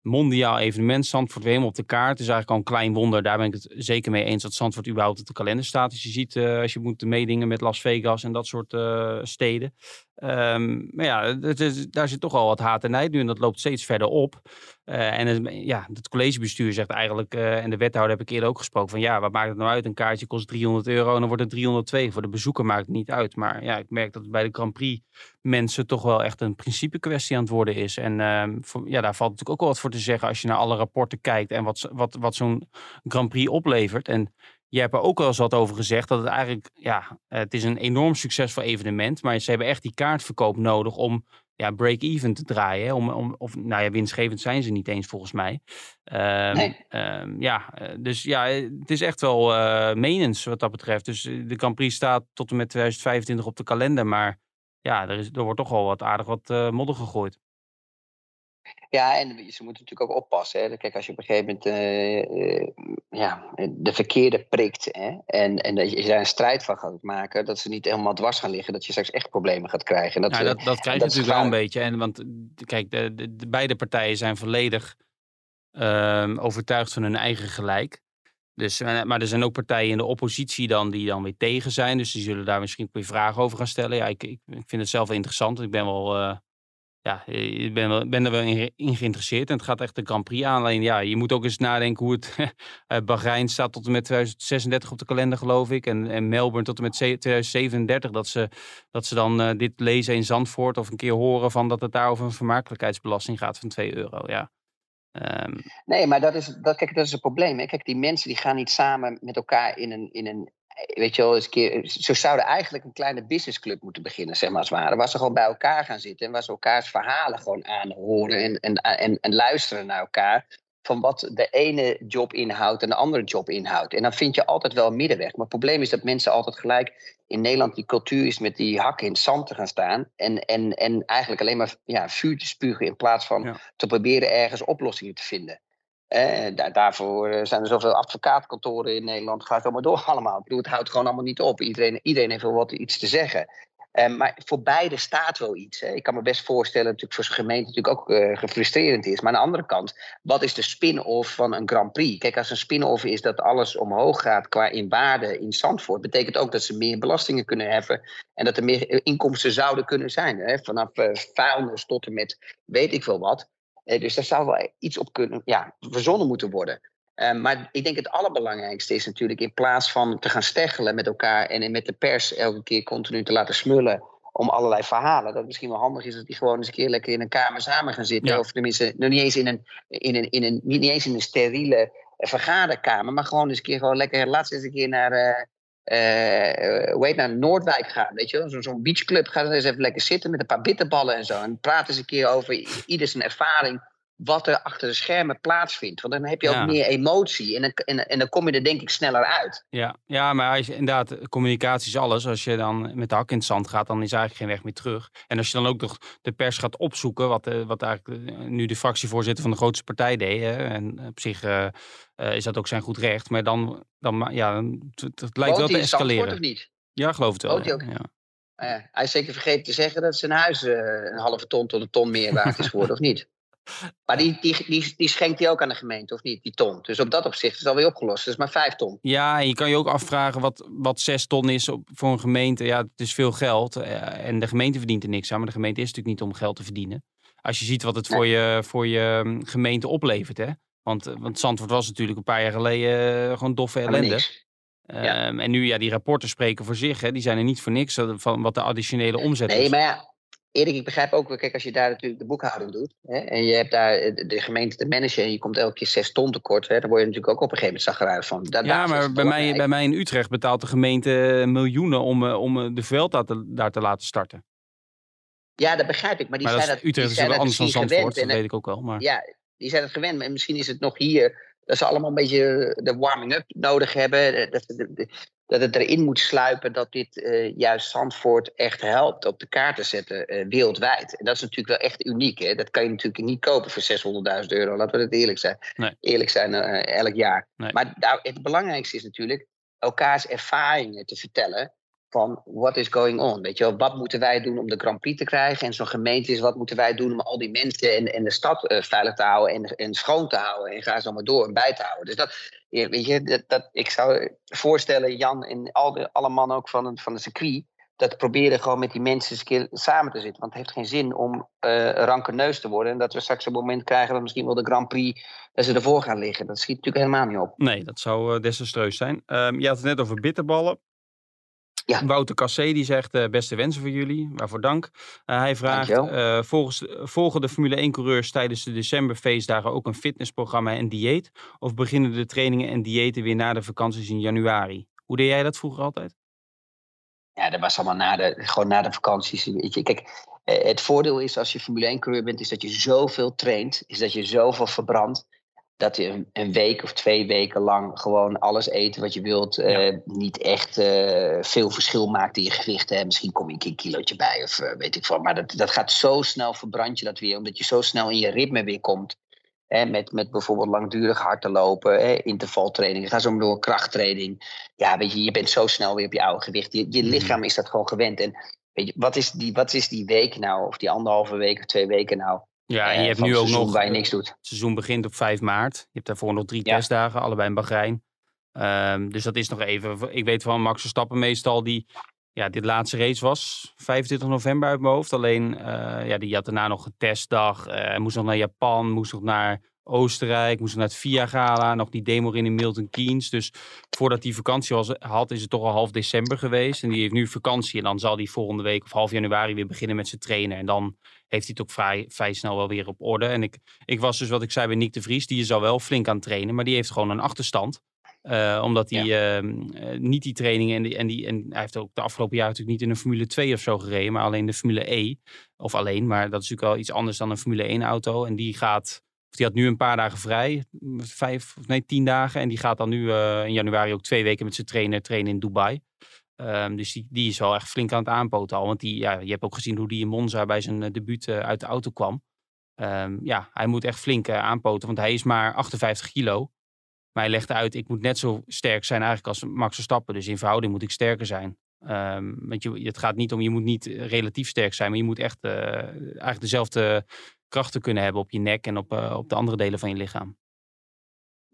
mondiaal evenement. Zandvoort weer helemaal op de kaart. Is eigenlijk al een klein wonder. Daar ben ik het zeker mee eens dat Zandvoort überhaupt op de kalender staat. Als je ziet, eh, als je moet meedingen met Las Vegas en dat soort eh, steden. Ehm, maar ja, daar zit toch al wat haat en nijd nu. En dat loopt steeds verder op. Eh, en het, ja, het collegebestuur zegt eigenlijk, eh, en de wethouder heb ik eerder ook gesproken, van ja, wat maakt het nou uit? Een kaartje kost 300 euro en dan wordt het 302. Voor de bezoeker maakt het niet uit. Maar ja, ik merk dat het bij de Grand Prix mensen toch wel echt een principe kwestie aan het worden is. En ehm, voor, ja, daar valt natuurlijk ook wel wat voor te zeggen als je naar alle rapporten kijkt en wat, wat, wat zo'n Grand Prix oplevert. En je hebt er ook wel eens wat over gezegd dat het eigenlijk, ja, het is een enorm succesvol evenement. Maar ze hebben echt die kaartverkoop nodig om ja, break-even te draaien. Hè? Om, om, of, nou ja, winstgevend zijn ze niet eens volgens mij. Um, Nee. ehm, ja, eh, dus ja, het is echt wel eh menens wat dat betreft. Dus eh, de Grand Prix staat tot en met 2025 op de kalender. Maar ja, er, is, er wordt toch wel wat aardig wat modder gegooid. Ja, en ze moeten natuurlijk ook oppassen. Hè. Kijk, als je op een gegeven moment eh, eh, ja, de verkeerde prikt hè, en, en dat je daar een strijd van gaat maken, dat ze niet helemaal dwars gaan liggen, dat je straks echt problemen gaat krijgen. En dat, Ja, eh, dat, dat krijg je natuurlijk wel een beetje. En, want kijk, de, de, de beide partijen zijn volledig ehm, overtuigd van hun eigen gelijk. Dus, maar er zijn ook partijen in de oppositie dan die dan weer tegen zijn. Dus die zullen daar misschien ook weer vragen over gaan stellen. Ja, ik, ik vind het zelf wel interessant. Ik ben wel, ja, ik ben, wel, ben er wel in, geïnteresseerd. En het gaat echt de Grand Prix aan. Alleen ja, je moet ook eens nadenken hoe het... eh, Bahrein staat tot en met 2036 op de kalender, geloof ik. En, en Melbourne tot en met ze- 2037. Dat ze, dat ze dan eh, dit lezen in Zandvoort of een keer horen van dat het daar over een vermakelijkheidsbelasting gaat van 2 euro. Ja. Ehm, Nee, maar dat is, dat, kijk, dat is het probleem. Kijk, die mensen die gaan niet samen met elkaar in een, in een weet je wel, eens een keer, ze zouden eigenlijk een kleine businessclub moeten beginnen, zeg maar als het ware. Waar ze gewoon bij elkaar gaan zitten en waar ze elkaars verhalen gewoon aanhoren en, en, en, en luisteren naar elkaar. Van wat de ene job inhoudt en de andere job inhoudt. En dan vind je altijd wel een middenweg. Maar het probleem is dat mensen altijd gelijk in Nederland die cultuur is met die hakken in het zand te gaan staan. En, en, en eigenlijk alleen maar ja, vuur te spugen in plaats van Ja. te proberen ergens oplossingen te vinden. Eh, daar, daarvoor eh, zijn er zoveel advocaatkantoren in Nederland. Het gaat allemaal door allemaal. Ik bedoel, het houdt gewoon allemaal niet op. Iedereen, iedereen heeft wel wat iets te zeggen. Eh, maar voor beide staat wel iets. Hè. Ik kan me best voorstellen dat het natuurlijk voor zo'n gemeente natuurlijk ook eh, gefrustrerend is. Maar aan de andere kant, wat is de spin-off van een Grand Prix? Kijk, als een spin-off is dat alles omhoog gaat qua in waarde in Zandvoort, betekent ook dat ze meer belastingen kunnen heffen en dat er meer inkomsten zouden kunnen zijn. Hè. Vanaf eh vuilnis tot en met weet ik veel wat. Eh, dus daar zou wel iets op kunnen, ja, verzonnen moeten worden. Eh, maar ik denk het allerbelangrijkste is natuurlijk in plaats van te gaan steggelen met elkaar en met de pers elke keer continu te laten smullen om allerlei verhalen. Dat het misschien wel handig is dat die gewoon eens een keer lekker in een kamer samen gaan zitten. Ja. Of tenminste, nog niet eens in een, in een, in een, niet, niet eens in een steriele eh, vergaderkamer, maar gewoon eens een keer gewoon lekker, laatst eens een keer naar, eh eh, hoe heet nou, Noordwijk gaan, weet je Zo'n beachclub, ga eens even lekker zitten met een paar bitterballen en zo. En praat eens een keer over ieder zijn ervaring, wat er achter de schermen plaatsvindt. Want dan heb je Ja. ook meer emotie en dan, en, en dan kom je er denk ik sneller uit. Ja, ja, maar als je, inderdaad, communicatie is alles. Als je dan met de hak in het zand gaat, dan is eigenlijk geen weg meer terug. En als je dan ook nog de pers gaat opzoeken, wat, eh, wat eigenlijk eh, nu de fractievoorzitter van de grootste partij deed. Hè, en op zich eh, is dat ook zijn goed recht. Maar dan, dan ja, het, het lijkt wel te escaleren. of niet? Ja, geloof het wel. Ja. hij ook? Ja. Hij is zeker vergeten te zeggen dat zijn huis een halve ton tot een ton meer waard is geworden, of niet? Maar die, die, die, die schenkt hij ook aan de gemeente, of niet? Die ton. Dus op dat opzicht is het alweer opgelost. Dat is maar vijf ton. Ja, en je kan je ook afvragen wat, wat zes ton is op, voor een gemeente. Ja, het is veel geld. eh, en de gemeente verdient er niks aan. Maar de gemeente is natuurlijk niet om geld te verdienen. Als je ziet wat het voor je, voor je mm, gemeente oplevert. Hè? Want, eh, want Zandvoort was natuurlijk een paar jaar geleden eh, gewoon doffe ellende. Ja. Ehm, en nu, ja, die rapporten spreken voor zich. Hè? Die zijn er niet voor niks van wat de additionele omzet Nee, is. maar ja, Erik, ik begrijp ook wel, kijk, als je daar natuurlijk de boekhouding doet. Hè, en je hebt daar eh, de, gemeente te managen en je komt elke keer zes ton tekort. Hè, dan word je natuurlijk ook op een gegeven moment zagrijnig van. Ja, is maar bij mij, bij mij in Utrecht betaalt de gemeente miljoenen om, eh, om eh, de veld daar te, daar te laten starten. Ja, dat begrijp ik. Maar die maar dat zijn is, dat, Utrecht die is zijn wel dat anders dan Zandvoort, dat weet ik ook wel. Maar... Ja, die zijn het gewend. En misschien is het nog hier dat ze allemaal een beetje de warming-up nodig hebben. eh, Dat, dat, dat het erin moet sluipen dat dit eh, juist Zandvoort echt helpt op de kaart te zetten eh, wereldwijd. En dat is natuurlijk wel echt uniek. Hè? Dat kan je natuurlijk niet kopen voor 600.000 euro. Laten we het eerlijk zijn. Nee. Eerlijk zijn eh, elk jaar. Nee. Maar daar, het belangrijkste is natuurlijk elkaars ervaringen te vertellen van what is going on. Weet je wat moeten wij doen om de Grand Prix te krijgen? En zo'n gemeente is, wat moeten wij doen om al die mensen en, de stad eh, veilig te houden en, schoon te houden? En ga zo maar door en bij te houden. Dus dat, weet je, dat, ik zou voorstellen, Jan en al de, alle mannen ook van, van de circuit, dat proberen gewoon met die mensen samen te zitten. Want het heeft geen zin om eh rankeneus te worden. En dat we straks een moment krijgen dat misschien wel de Grand Prix, dat ze ervoor gaan liggen. Dat schiet natuurlijk helemaal niet op. Nee, dat zou eh, desastreus zijn. Ehm je had het net over bitterballen. Ja. Wouter Cassé die zegt uh, beste wensen voor jullie, waarvoor dank. Uh, hij vraagt, uh, volgens, volgen de Formule 1 coureurs tijdens de decemberfeestdagen ook een fitnessprogramma en dieet? Of beginnen de trainingen en diëten weer na de vakanties in januari? Hoe deed jij dat vroeger altijd? Ja, dat was allemaal na de, gewoon na de vakanties. Weet je. Kijk, het voordeel is als je Formule 1 coureur bent, is dat je zoveel traint, is dat je zoveel verbrandt dat je een week of twee weken lang gewoon alles eten wat je wilt. Uh, niet echt uh, veel verschil maakt in je gewicht. Hè. Misschien kom je een, een kilootje bij of uh, weet ik wat. Maar dat, dat gaat zo snel verbrand je dat weer. Omdat je zo snel in je ritme weer komt. Hè, met, met bijvoorbeeld langdurig hard te lopen, hè, intervaltraining. Ga zo maar door krachttraining. Ja, weet je, je bent zo snel weer op je oude gewicht. Je, je lichaam is dat gewoon gewend. En weet je, wat is, die, wat is die week nou? Of die anderhalve week of twee weken nou? Ja, en je hebt nu ook nog. Waar je niks doet. Het seizoen begint op 5 maart. Je hebt daarvoor nog drie testdagen, allebei in Bahrein. Um, dus dat is nog even. Ik weet van Max Verstappen meestal die. Ja, dit laatste race was 25 november uit mijn hoofd. Alleen, uh, ja, die had daarna nog een testdag. Uh, moest nog naar Japan, moest nog naar Oostenrijk, moest naar het VIA Gala, nog die demo in in Milton Keynes. Dus voordat hij vakantie was, had, is het toch al half december geweest. En die heeft nu vakantie en dan zal hij volgende week of half januari weer beginnen met zijn trainen. En dan heeft hij het ook vrij, vrij snel wel weer op orde. En ik, ik was dus wat ik zei bij Nick de Vries, die is al wel flink aan het trainen, maar die heeft gewoon een achterstand. Uh, omdat hij ja. uh, niet die trainingen en, die, en, die, en hij heeft ook de afgelopen jaar natuurlijk niet in een Formule 2 of zo gereden, maar alleen de Formule E. Of alleen, maar dat is natuurlijk wel iets anders dan een Formule 1 auto. En die gaat die had nu een paar dagen vrij, vijf, nee, tien dagen. En die gaat dan nu uh, in januari ook twee weken met zijn trainer trainen in Dubai. Um, dus die, die is wel echt flink aan het aanpoten al. Want die, ja, je hebt ook gezien hoe die in Monza bij zijn uh, debuut uh, uit de auto kwam. Um, ja, hij moet echt flink aanpoten, want hij is maar 58 kilo. Maar hij legt uit, ik moet net zo sterk zijn eigenlijk als Max Verstappen. Dus in verhouding moet ik sterker zijn. Um, want je, het gaat niet om, je moet niet relatief sterk zijn, maar je moet echt eigenlijk dezelfde krachten kunnen hebben op je nek en op, op de andere delen van je lichaam.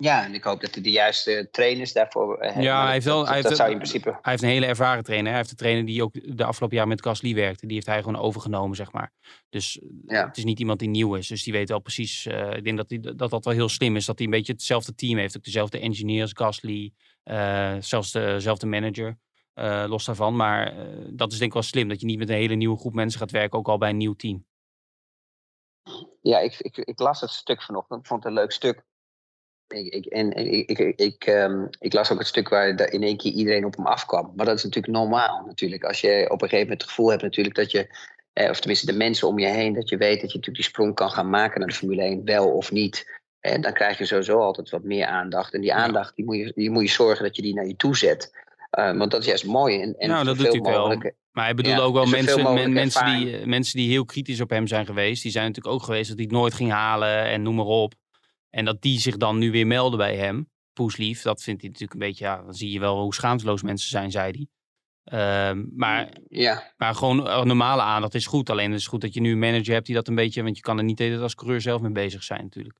Ja, en ik hoop dat hij de juiste trainers daarvoor uh, Ja, hij heeft wel. Dat, hij heeft, dat zou in principe. Hij heeft een hele ervaren trainer. Hij heeft de trainer die ook de afgelopen jaar met Gasly werkte. Die heeft hij gewoon overgenomen, zeg maar. Dus ja. het is niet iemand die nieuw is. Dus die weet wel precies. Uh, ik denk dat, die, dat dat wel heel slim is. Dat hij een beetje hetzelfde team heeft. Ook dezelfde engineers, Gasly. Uh, zelfs dezelfde manager. los daarvan. Maar dat is denk ik wel slim. Dat je niet met een hele nieuwe groep mensen gaat werken. Ook al bij een nieuw team. Ja, ik, ik, ik las het stuk vanochtend. Ik vond het een leuk stuk. Ik, ik, en ik, ik, ik, um, ik las ook het stuk waar in één keer iedereen op hem afkwam. Maar dat is natuurlijk normaal natuurlijk. Als je op een gegeven moment het gevoel hebt natuurlijk dat je, eh, of tenminste de mensen om je heen, dat je weet dat je natuurlijk die sprong kan gaan maken naar de Formule 1, wel of niet. En dan krijg je sowieso altijd wat meer aandacht. En die aandacht, die moet je, die moet je zorgen dat je die naar je toe zet. Uh, want dat is juist mooi. En, en nou, dat doet hij wel. Maar hij bedoelde ja, ook wel mensen, men, mensen, die, mensen die heel kritisch op hem zijn geweest. Die zijn natuurlijk ook geweest dat hij het nooit ging halen en noem maar op. En dat die zich dan nu weer melden bij hem. Poeslief, dat vindt hij natuurlijk een beetje, ja, dan zie je wel hoe schaamteloos mensen zijn, zei hij. Uh, maar, ja. maar gewoon normale aandacht is goed. Alleen het is goed dat je nu een manager hebt die dat een beetje, want je kan er niet als coureur zelf mee bezig zijn natuurlijk.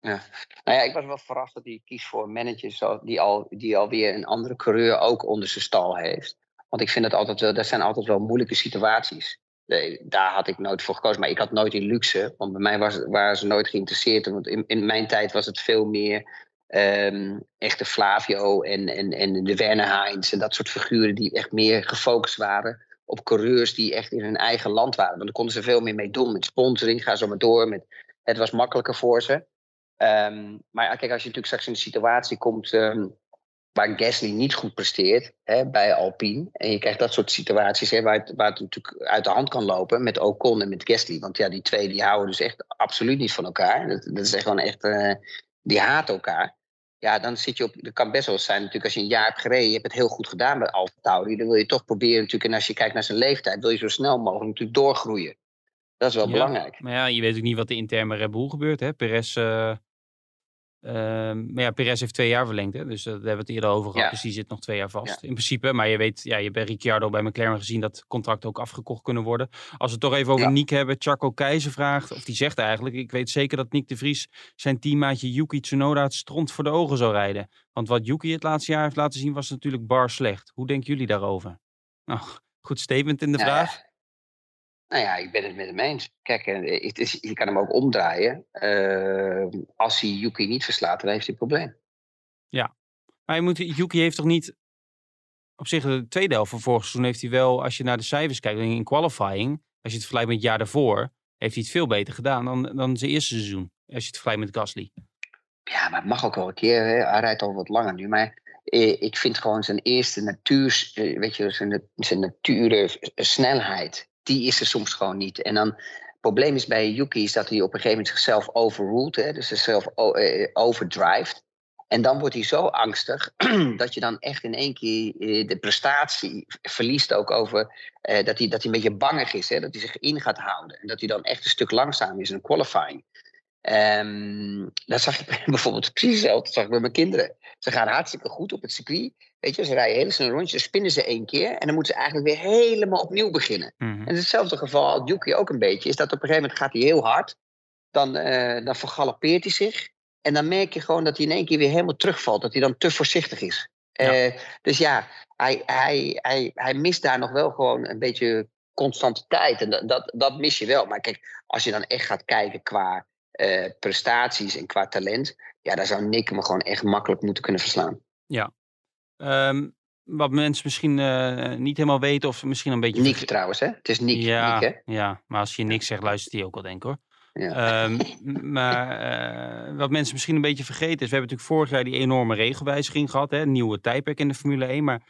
Ja. Nou ja, ik was wel verrast dat hij kiest voor managers die, al, die alweer een andere coureur ook onder zijn stal heeft. Want ik vind dat altijd wel, dat zijn altijd wel moeilijke situaties. Daar had ik nooit voor gekozen. Maar ik had nooit in luxe. Want bij mij was, waren ze nooit geïnteresseerd. Want in, in mijn tijd was het veel meer um, echte Flavio en, en, en de Werner Heinz. En dat soort figuren die echt meer gefocust waren op coureurs die echt in hun eigen land waren. Want daar konden ze veel meer mee doen. Met sponsoring, ga zo maar door. Met, het was makkelijker voor ze. Um, maar kijk, als je natuurlijk straks in de situatie komt um, waar Gasly niet goed presteert hè, bij Alpine. En je krijgt dat soort situaties hè, waar, het, waar het natuurlijk uit de hand kan lopen met Ocon en met Gasly. Want ja, die twee die houden dus echt absoluut niet van elkaar. Dat, dat is echt gewoon echt, uh, die haten elkaar. Ja, dan zit je op, dat kan best wel zijn natuurlijk als je een jaar hebt gereden, je hebt het heel goed gedaan bij Alfa Tauri. Dan wil je toch proberen natuurlijk, en als je kijkt naar zijn leeftijd, wil je zo snel mogelijk natuurlijk doorgroeien. Dat is wel ja, belangrijk. Maar ja, je weet ook niet wat er intern bij Red Bull gebeurt. Hè? Perez uh, Um, maar ja, Perez heeft twee jaar verlengd. Hè? Dus daar hebben we het eerder over gehad. Ja. Dus die zit nog twee jaar vast. Ja. In principe. Maar je weet, ja, je hebt bij Ricciardo bij McLaren gezien dat contracten ook afgekocht kunnen worden. Als we het toch even over ja. Nick hebben. Chaco Keizer vraagt, of die zegt eigenlijk. Ik weet zeker dat Nick de Vries zijn teammaatje Yuki Tsunoda het stront voor de ogen zou rijden. Want wat Yuki het laatste jaar heeft laten zien was natuurlijk bar slecht. Hoe denken jullie daarover? Nou, goed statement in de vraag. Nou ja, ik ben het met hem eens. Kijk, het is, je kan hem ook omdraaien. Uh, als hij Yuki niet verslaat, dan heeft hij een probleem. Ja, maar je moet, Yuki heeft toch niet... op zich de tweede helft van vorig seizoen heeft hij wel, als je naar de cijfers kijkt, in qualifying, als je het vergelijkt met het jaar daarvoor, heeft hij het veel beter gedaan dan, dan zijn eerste seizoen. Als je het vergelijkt met Gasly. Ja, maar het mag ook wel een keer. Hè. Hij rijdt al wat langer nu. Maar eh, ik vind gewoon zijn eerste natuur, eh, weet je, zijn, zijn nature snelheid, die is er soms gewoon niet. En dan, het probleem is bij Yuki is dat hij op een gegeven moment zichzelf overruled, hè, dus zichzelf uh, overdrijft. En dan wordt hij zo angstig dat je dan echt in één keer de prestatie verliest ook over dat, hij, dat hij een beetje bangig is, hè, dat hij zich in gaat houden. En dat hij dan echt een stuk langzamer is in qualifying. Um, dat zag ik bijvoorbeeld precies hetzelfde zag ik bij mijn kinderen. Ze gaan hartstikke goed op het circuit. Weet je, ze rijden hele snel rondjes, spinnen ze één keer en dan moeten ze eigenlijk weer helemaal opnieuw beginnen. Mhm. En hetzelfde geval als Yuki ook een beetje, is dat op een gegeven moment gaat hij heel hard. Dan, uh, dan vergalopeert hij zich. En dan merk je gewoon dat hij in één keer weer helemaal terugvalt. Dat hij dan te voorzichtig is. Ja. Uh, dus ja, hij, hij, hij, hij mist daar nog wel gewoon een beetje constante tijd. En dat, dat, dat mis je wel. Maar kijk, als je dan echt gaat kijken qua uh, prestaties en qua talent, ja, daar zou Nick me gewoon echt makkelijk moeten kunnen verslaan. Ja. Um, wat mensen misschien uh, niet helemaal weten of misschien een beetje... Nick trouwens, hè? Het is Nick, ja, Nick, hè? Ja, maar als je niks zegt, luistert hij ook wel, denk ik hoor. Ja. Um, maar uh, wat mensen misschien een beetje vergeten is, we hebben natuurlijk vorig jaar die enorme regelwijziging gehad, hè, nieuwe tijdperk in de Formule 1, maar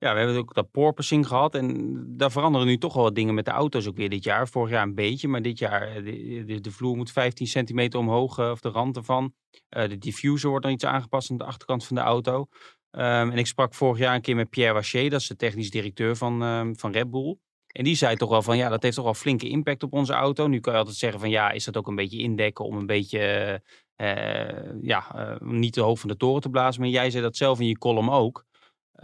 ja, we hebben ook dat porpoising gehad. En daar veranderen nu toch wel wat dingen met de auto's ook weer dit jaar. Vorig jaar een beetje, maar dit jaar de, de, de vloer moet 15 centimeter omhoog, uh, of de rand ervan. De diffuser wordt dan iets aangepast aan de achterkant van de auto. Um, en ik sprak vorig jaar een keer met Pierre Waché, dat is de technisch directeur van, um, van Red Bull. En die zei toch wel van, ja, dat heeft toch wel flinke impact op onze auto. Nu kan je altijd zeggen van, ja, is dat ook een beetje indekken om een beetje, uh, ja, niet te hoog van de toren te blazen. Maar jij zei dat zelf in je column ook.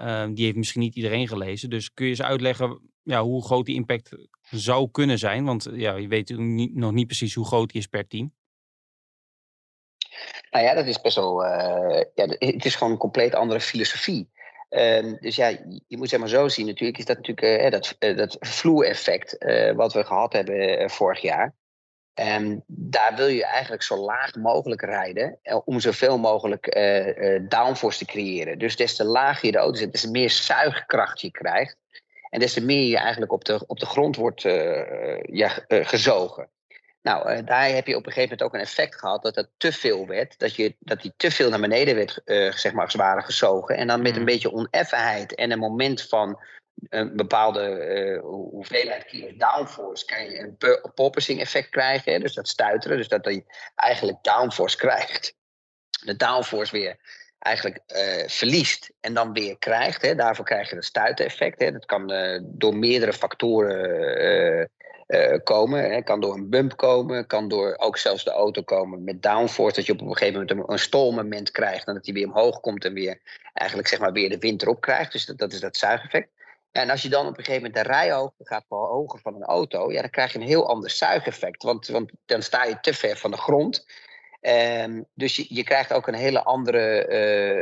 Uh, die heeft misschien niet iedereen gelezen. Dus kun je eens uitleggen ja, hoe groot die impact zou kunnen zijn? Want ja, je weet niet, nog niet precies hoe groot die is per team. Nou ja, dat is best wel. Uh, ja, het is gewoon een compleet andere filosofie. Uh, dus ja, je moet zeg maar zo zien. Natuurlijk is dat natuurlijk uh, dat, dat vloereffect wat we gehad hebben vorig jaar. Um, daar wil je eigenlijk zo laag mogelijk rijden om zoveel mogelijk uh, uh, downforce te creëren. Dus des te lager je de auto zet, des te meer zuigkracht je krijgt. En des te meer je eigenlijk op de, op de grond wordt uh, ja, gezogen. Nou, daar heb je op een gegeven moment ook een effect gehad dat het te veel werd. Dat, je, dat die te veel naar beneden werd, zeg maar, zware gezogen. En dan met een beetje oneffenheid en een moment van een bepaalde uh, hoeveelheid kilo downforce kan je een popping effect krijgen. Hè? Dus dat stuiteren, dus dat je eigenlijk downforce krijgt. De downforce weer eigenlijk uh, verliest en dan weer krijgt. Hè? Daarvoor krijg je het stuitereffect. Hè? Dat kan uh, door meerdere factoren komen. Hè? Kan door een bump komen, kan door ook zelfs de auto komen met downforce. Dat je op een gegeven moment een, een stolmoment krijgt en dat hij weer omhoog komt en weer eigenlijk zeg maar weer de wind erop krijgt. Dus dat, dat is dat zuigeffect. En als je dan op een gegeven moment de rijhoogte gaat verhogen van een auto, ja, dan krijg je een heel ander zuigeffect. Want, want dan sta je te ver van de grond. Um, dus je, je krijgt ook een hele andere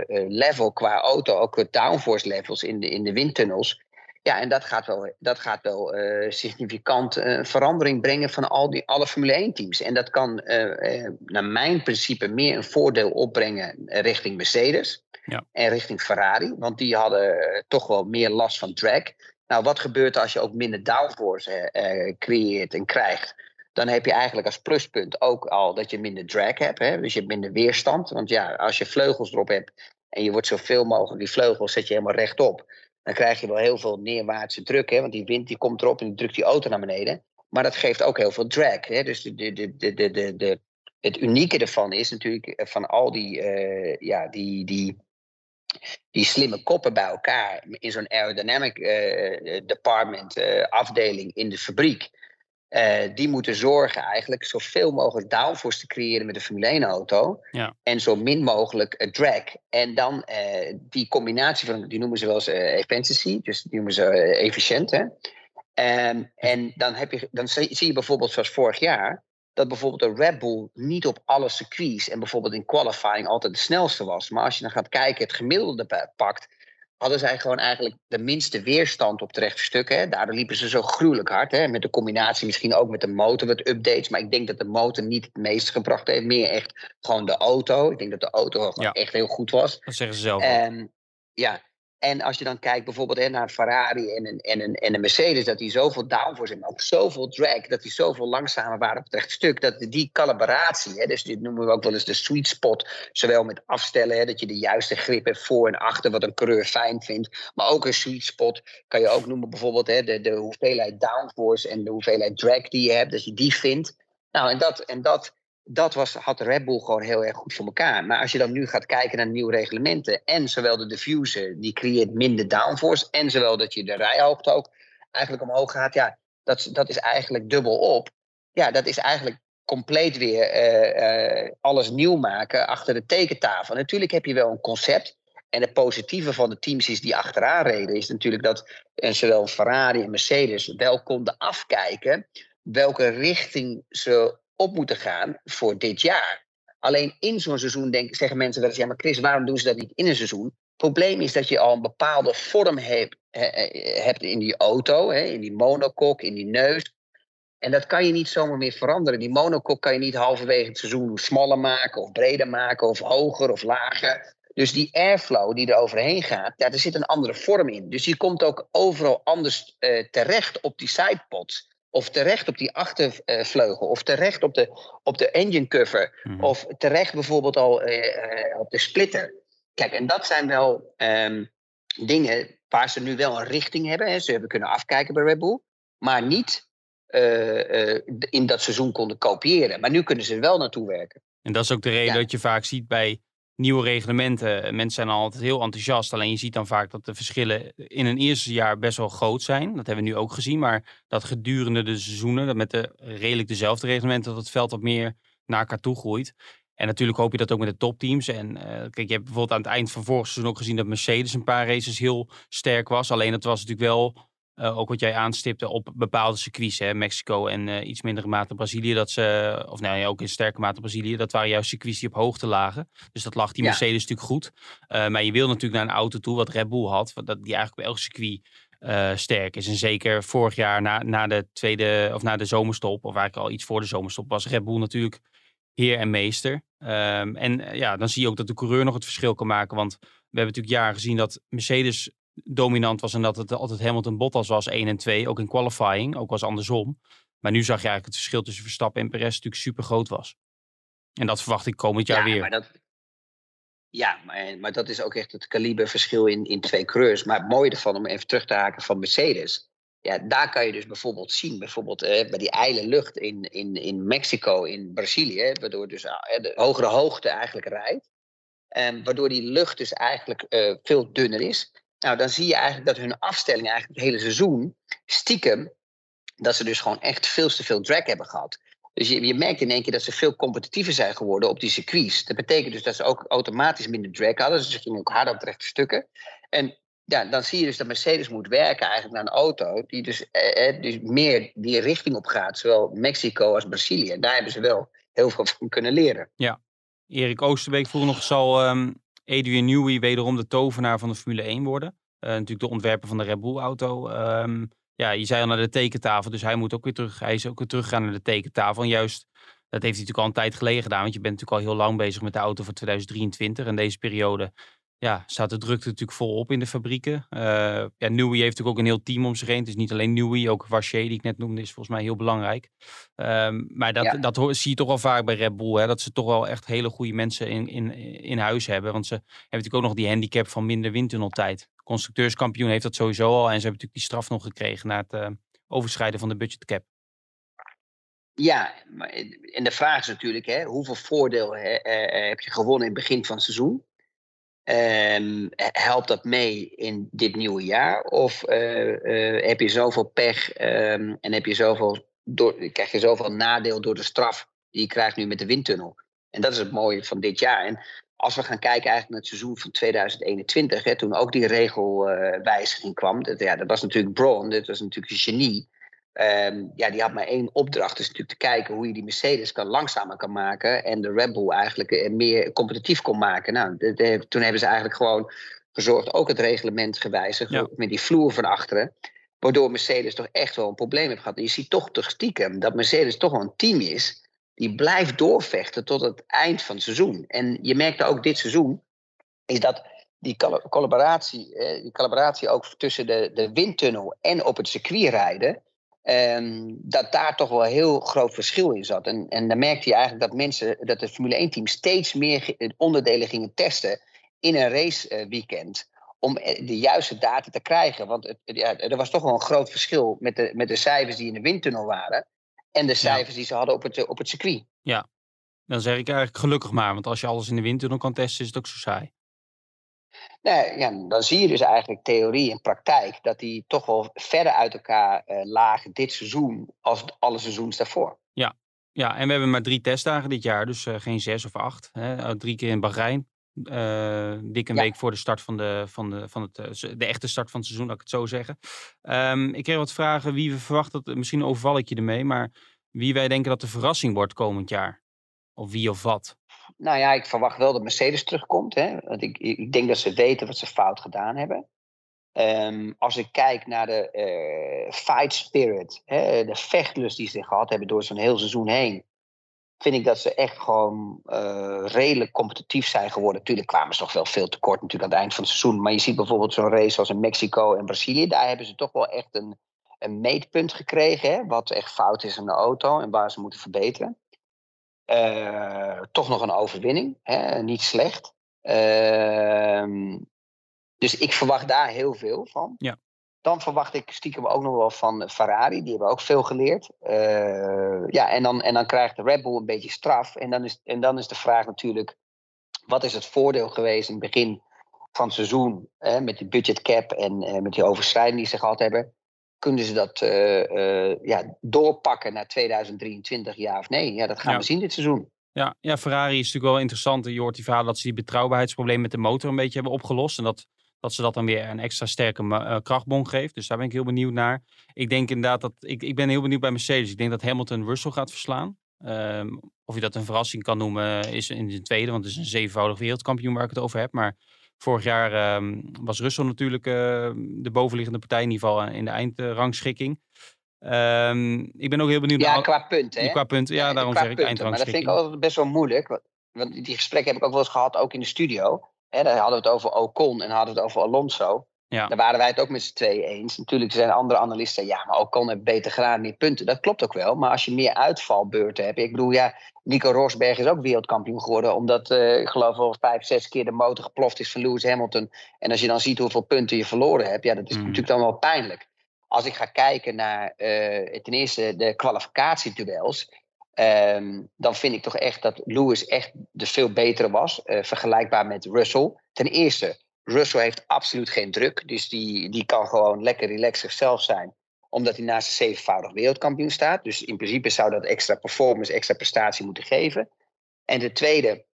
uh, level qua auto, ook downforce levels in de, in de windtunnels. Ja, en dat gaat wel, dat gaat wel uh, significant uh, verandering brengen van al die, alle Formule 1 teams. En dat kan naar mijn principe meer een voordeel opbrengen richting Mercedes. Ja. En richting Ferrari, want die hadden toch wel meer last van drag. Nou, wat gebeurt er als je ook minder downforce creëert en krijgt? Dan heb je eigenlijk als pluspunt ook al dat je minder drag hebt. Hè? Dus je hebt minder weerstand. Want ja, als je vleugels erop hebt en je wordt zoveel mogelijk die vleugels zet je helemaal rechtop dan krijg je wel heel veel neerwaartse druk. Hè? Want die wind die komt erop en die drukt die auto naar beneden. Maar dat geeft ook heel veel drag. Hè? Dus de, de, de, de, de, het unieke ervan is natuurlijk van al die, ja, die, die, die slimme koppen bij elkaar in zo'n aerodynamic uh, department uh, afdeling in de fabriek. Uh, die moeten zorgen eigenlijk zoveel mogelijk downforce te creëren met de Formule 1 auto. Ja. En zo min mogelijk uh, drag. En dan uh, die combinatie van, die noemen ze wel eens efficiency. Dus die noemen ze efficiënt. Hè? Um, en dan, heb je, dan zie je bijvoorbeeld zoals vorig jaar. Dat bijvoorbeeld de Red Bull niet op alle circuits en bijvoorbeeld in qualifying altijd de snelste was. Maar als je dan gaat kijken, het gemiddelde pakt, hadden zij gewoon eigenlijk de minste weerstand op de rechte stukken. Hè. Daardoor liepen ze zo gruwelijk hard. Hè. Met de combinatie misschien ook met de motor wat updates. Maar ik denk dat de motor niet het meest gebracht heeft. Meer echt gewoon de auto. Ik denk dat de auto Ja. echt heel goed was. Dat zeggen ze zelf. ook. En, ja. En als je dan kijkt bijvoorbeeld hè, naar Ferrari en een, en, een, en een Mercedes, dat die zoveel downforce hebben, ook zoveel drag, dat die zoveel langzamer waren op het rechte stuk, dat die calibratie, hè, dus dit noemen we ook wel eens de sweet spot, zowel met afstellen, hè, dat je de juiste grip hebt voor en achter, wat een coureur fijn vindt, maar ook een sweet spot kan je ook noemen bijvoorbeeld hè, de, de hoeveelheid downforce en de hoeveelheid drag die je hebt, dat je die vindt. Nou, en dat, en dat dat was, had Red Bull gewoon heel erg goed voor elkaar. Maar als je dan nu gaat kijken naar nieuwe reglementen. En zowel de diffuser, die creëert minder downforce. En zowel dat je de rijhoogte ook eigenlijk omhoog gaat. Ja, dat, dat is eigenlijk dubbel op. Ja, dat is eigenlijk compleet weer uh, uh, alles nieuw maken achter de tekentafel. Natuurlijk heb je wel een concept. En het positieve van de teams is die achteraan reden, is natuurlijk dat en eh, zowel Ferrari en Mercedes wel konden afkijken welke richting ze op moeten gaan voor dit jaar. Alleen in zo'n seizoen denk, zeggen mensen wel eens: ja, maar Chris, waarom doen ze dat niet in een seizoen? Het probleem is dat je al een bepaalde vorm hebt, in die auto, hè, in die monokok, in die neus. En dat kan je niet zomaar meer veranderen. Die monokok kan je niet halverwege het seizoen smaller maken, of breder maken, of hoger of lager. Dus die airflow die er overheen gaat, ja, er zit een andere vorm in. Dus die komt ook overal anders uh, terecht op die sidepods of terecht op die achtervleugel, of terecht op de, op de engine cover, mhm. of terecht bijvoorbeeld al eh, eh, op de splitter. Kijk, en dat zijn wel um, dingen waar ze nu wel een richting hebben. Hè. Ze hebben kunnen afkijken bij Red Bull, maar niet uh, in dat seizoen konden kopiëren. Maar nu kunnen ze er wel naartoe werken. En dat is ook de reden dat je vaak ziet bij nieuwe reglementen. Mensen zijn altijd heel enthousiast. Alleen je ziet dan vaak dat de verschillen in een eerste jaar best wel groot zijn. Dat hebben we nu ook gezien. Maar dat gedurende de seizoenen, dat met de redelijk dezelfde reglementen, dat het veld wat meer naar elkaar toe groeit. En natuurlijk hoop je dat ook met de topteams. En uh, kijk, je hebt bijvoorbeeld aan het eind van vorig seizoen ook gezien dat Mercedes een paar races heel sterk was. Alleen dat was natuurlijk wel uh, ook wat jij aanstipte op bepaalde circuits, hè, Mexico en uh, iets mindere mate Brazilië, dat ze, of nou ja, ook in sterke mate Brazilië, dat waren juist circuits die op hoogte lagen. Dus dat lag die Mercedes natuurlijk goed. Uh, maar je wil natuurlijk naar een auto toe, wat Red Bull had, wat, dat, die eigenlijk op elk circuit sterk is. En zeker vorig jaar na, na de tweede, of na de zomerstop, of eigenlijk al iets voor de zomerstop, was Red Bull natuurlijk heer en meester. Um, en ja, dan zie je ook dat de coureur nog het verschil kan maken, want we hebben natuurlijk jaren gezien dat Mercedes dominant was en dat het altijd Hamilton Bottas was 1 en 2, ook in qualifying, ook was andersom. Maar nu zag je eigenlijk het verschil tussen Verstappen en Perez natuurlijk super groot was. En dat verwacht ik komend jaar ja, weer. Maar dat, ja, maar, maar dat is ook echt het kaliberverschil in, in twee coureurs. Maar het mooie ervan, om even terug te haken van Mercedes. Ja, daar kan je dus bijvoorbeeld zien, bijvoorbeeld eh, bij die ijle lucht in, in, in Mexico, in Brazilië, waardoor dus eh, de hogere hoogte eigenlijk rijdt. En waardoor die lucht dus eigenlijk uh, veel dunner is. Nou, dan zie je eigenlijk dat hun afstelling eigenlijk het hele seizoen stiekem, dat ze dus gewoon echt veel te veel drag hebben gehad. Dus je, je merkt in één keer dat ze veel competitiever zijn geworden op die circuits. Dat betekent dus dat ze ook automatisch minder drag hadden. Dus ze gingen ook harder op de rechte stukken. En ja, dan zie je dus dat Mercedes moet werken eigenlijk naar een auto die dus, dus meer die richting op gaat. Zowel Mexico als Brazilië. En daar hebben ze wel heel veel van kunnen leren. Ja. Erik Oosterbeek vroeg nog, zal um, Adrian Newey wederom de tovenaar van de Formule 1 worden. Uh, natuurlijk de ontwerper van de Red Bull auto. Um, ja, je zei al naar de tekentafel, dus hij moet ook weer terug. Hij is ook weer teruggegaan naar de tekentafel. En juist, dat heeft hij natuurlijk al een tijd geleden gedaan. Want je bent natuurlijk al heel lang bezig met de auto voor 2023. En deze periode ja, staat de drukte natuurlijk volop in de fabrieken. Uh, ja, Newey heeft natuurlijk ook een heel team om zich heen. Het is niet alleen Newey, ook Vacher, die ik net noemde, is volgens mij heel belangrijk. Um, maar dat, dat zie je toch wel vaak bij Red Bull, hè, dat ze toch wel echt hele goede mensen in, in, in huis hebben. Want ze hebben natuurlijk ook nog die handicap van minder windtunneltijd. constructeurskampioen heeft dat sowieso al. En ze hebben natuurlijk die straf nog gekregen na het uh, overschrijden van de budgetcap. Ja, en de vraag is natuurlijk, hè, hoeveel voordeel hè, uh, heb je gewonnen in het begin van het seizoen? Um, helpt dat mee in dit nieuwe jaar? Of uh, uh, heb je zoveel pech um, en heb je zoveel door, krijg je zoveel nadeel door de straf die je krijgt nu met de windtunnel? En dat is het mooie van dit jaar. En als we gaan kijken eigenlijk naar het seizoen van 2021, hè, toen ook die regelwijziging kwam, dat, ja, dat was natuurlijk Braun, dat was natuurlijk een genie. Um, ja, die had maar één opdracht. Dus natuurlijk te kijken hoe je die Mercedes kan langzamer kan maken. En de Red Bull eigenlijk eh, meer competitief kon maken. Nou, de, de, toen hebben ze eigenlijk gewoon gezorgd, ook het reglement gewijzigd. Ja. Met die vloer van achteren. Waardoor Mercedes toch echt wel een probleem heeft gehad. En je ziet toch toch stiekem dat Mercedes toch wel een team is. Die blijft doorvechten tot het eind van het seizoen. En je merkte ook dit seizoen. Is dat die collaboratie, die collaboratie ook tussen de, de windtunnel en op het circuit rijden. Um, dat daar toch wel een heel groot verschil in zat. En, en dan merkte je eigenlijk dat mensen, dat het Formule 1-team steeds meer onderdelen gingen testen in een raceweekend. Om eh, de juiste data te krijgen. Want het, ja, er was toch wel een groot verschil met de, met de cijfers die in de windtunnel waren. En de cijfers die ze hadden op het, op het circuit. Ja, dan zeg ik eigenlijk gelukkig maar. Want als je alles in de windtunnel kan testen, is het ook zo saai. Nee, ja, dan zie je dus eigenlijk theorie en praktijk dat die toch wel verder uit elkaar uh, lagen dit seizoen als alle seizoens daarvoor. Ja. ja, en we hebben maar drie testdagen dit jaar, dus uh, geen zes of acht. Hè. Drie keer in Bahrein. Uh, dik een ja. week voor de start van, de, van, de, van het, de echte start van het seizoen, laat ik het zo zeggen. Um, ik kreeg wat vragen wie we verwachten, dat, misschien overval ik je ermee, maar wie wij denken dat de verrassing wordt komend jaar. Of wie of wat. Nou ja, ik verwacht wel dat Mercedes terugkomt. Hè? Want ik, ik denk dat ze weten wat ze fout gedaan hebben. Um, als ik kijk naar de uh, fight spirit, hè, de vechtlust die ze gehad hebben door zo'n heel seizoen heen, vind ik dat ze echt gewoon uh, redelijk competitief zijn geworden. Natuurlijk kwamen ze toch wel veel tekort natuurlijk aan het eind van het seizoen. Maar je ziet bijvoorbeeld zo'n race als in Mexico en Brazilië. Daar hebben ze toch wel echt een, een meetpunt gekregen. Hè, wat echt fout is aan de auto en waar ze moeten verbeteren. Uh, toch nog een overwinning. Hè? Niet slecht. Uh, dus ik verwacht daar heel veel van. Ja. Dan verwacht ik stiekem ook nog wel van Ferrari. Die hebben ook veel geleerd. Uh, ja, en dan, en dan krijgt de Red Bull een beetje straf. En dan is, en dan is de vraag natuurlijk... Wat is het voordeel geweest in het begin van het seizoen... Hè, met die budget cap en met die overschrijding die ze gehad hebben kunnen ze dat uh, uh, ja, doorpakken naar 2023, ja of nee? Ja, dat gaan ja. we zien dit seizoen. Ja, ja, Ferrari is natuurlijk wel interessant. Je hoort die verhalen dat ze die betrouwbaarheidsprobleem met de motor een beetje hebben opgelost. En dat, dat ze dat dan weer een extra sterke uh, krachtbon geeft. Dus daar ben ik heel benieuwd naar. Ik denk inderdaad dat. Ik, ik ben heel benieuwd bij Mercedes. Ik denk dat Hamilton Russell gaat verslaan. Um, of je dat een verrassing kan noemen, is in de tweede. Want het is een zevenvoudig wereldkampioen waar ik het over heb. Maar Vorig jaar um, was Russell natuurlijk uh, de bovenliggende partij, in ieder geval in de eindrangschikking. Um, ik ben ook heel benieuwd ja, naar... qua punten. Ja, qua punten, ja, daarom zeg ik eindrangschikking. Maar dat vind ik altijd best wel moeilijk. Want, want die gesprekken heb ik ook wel eens gehad, ook in de studio. Hè, daar hadden we het over Ocon en hadden we het over Alonso. Ja. Daar waren wij het ook met z'n tweeën eens. Natuurlijk zijn andere analisten, ja, maar Ocon heeft beter gedaan, meer punten. Dat klopt ook wel. Maar als je meer uitvalbeurten hebt. Ik bedoel, ja, Nico Rosberg is ook wereldkampioen geworden. Omdat, uh, ik geloof wel vijf, zes keer de motor geploft is van Lewis Hamilton. En als je dan ziet hoeveel punten je verloren hebt, ja, dat is mm. natuurlijk dan wel pijnlijk. Als ik ga kijken naar uh, ten eerste de kwalificatieduels. Um, dan vind ik toch echt dat Lewis echt de veel betere was. Uh, vergelijkbaar met Russell. Ten eerste, Russell heeft absoluut geen druk. Dus die, die kan gewoon lekker relaxed zichzelf zijn. Omdat hij naast een zevenvoudig wereldkampioen staat. Dus in principe zou dat extra performance, extra prestatie moeten geven. En de tweede,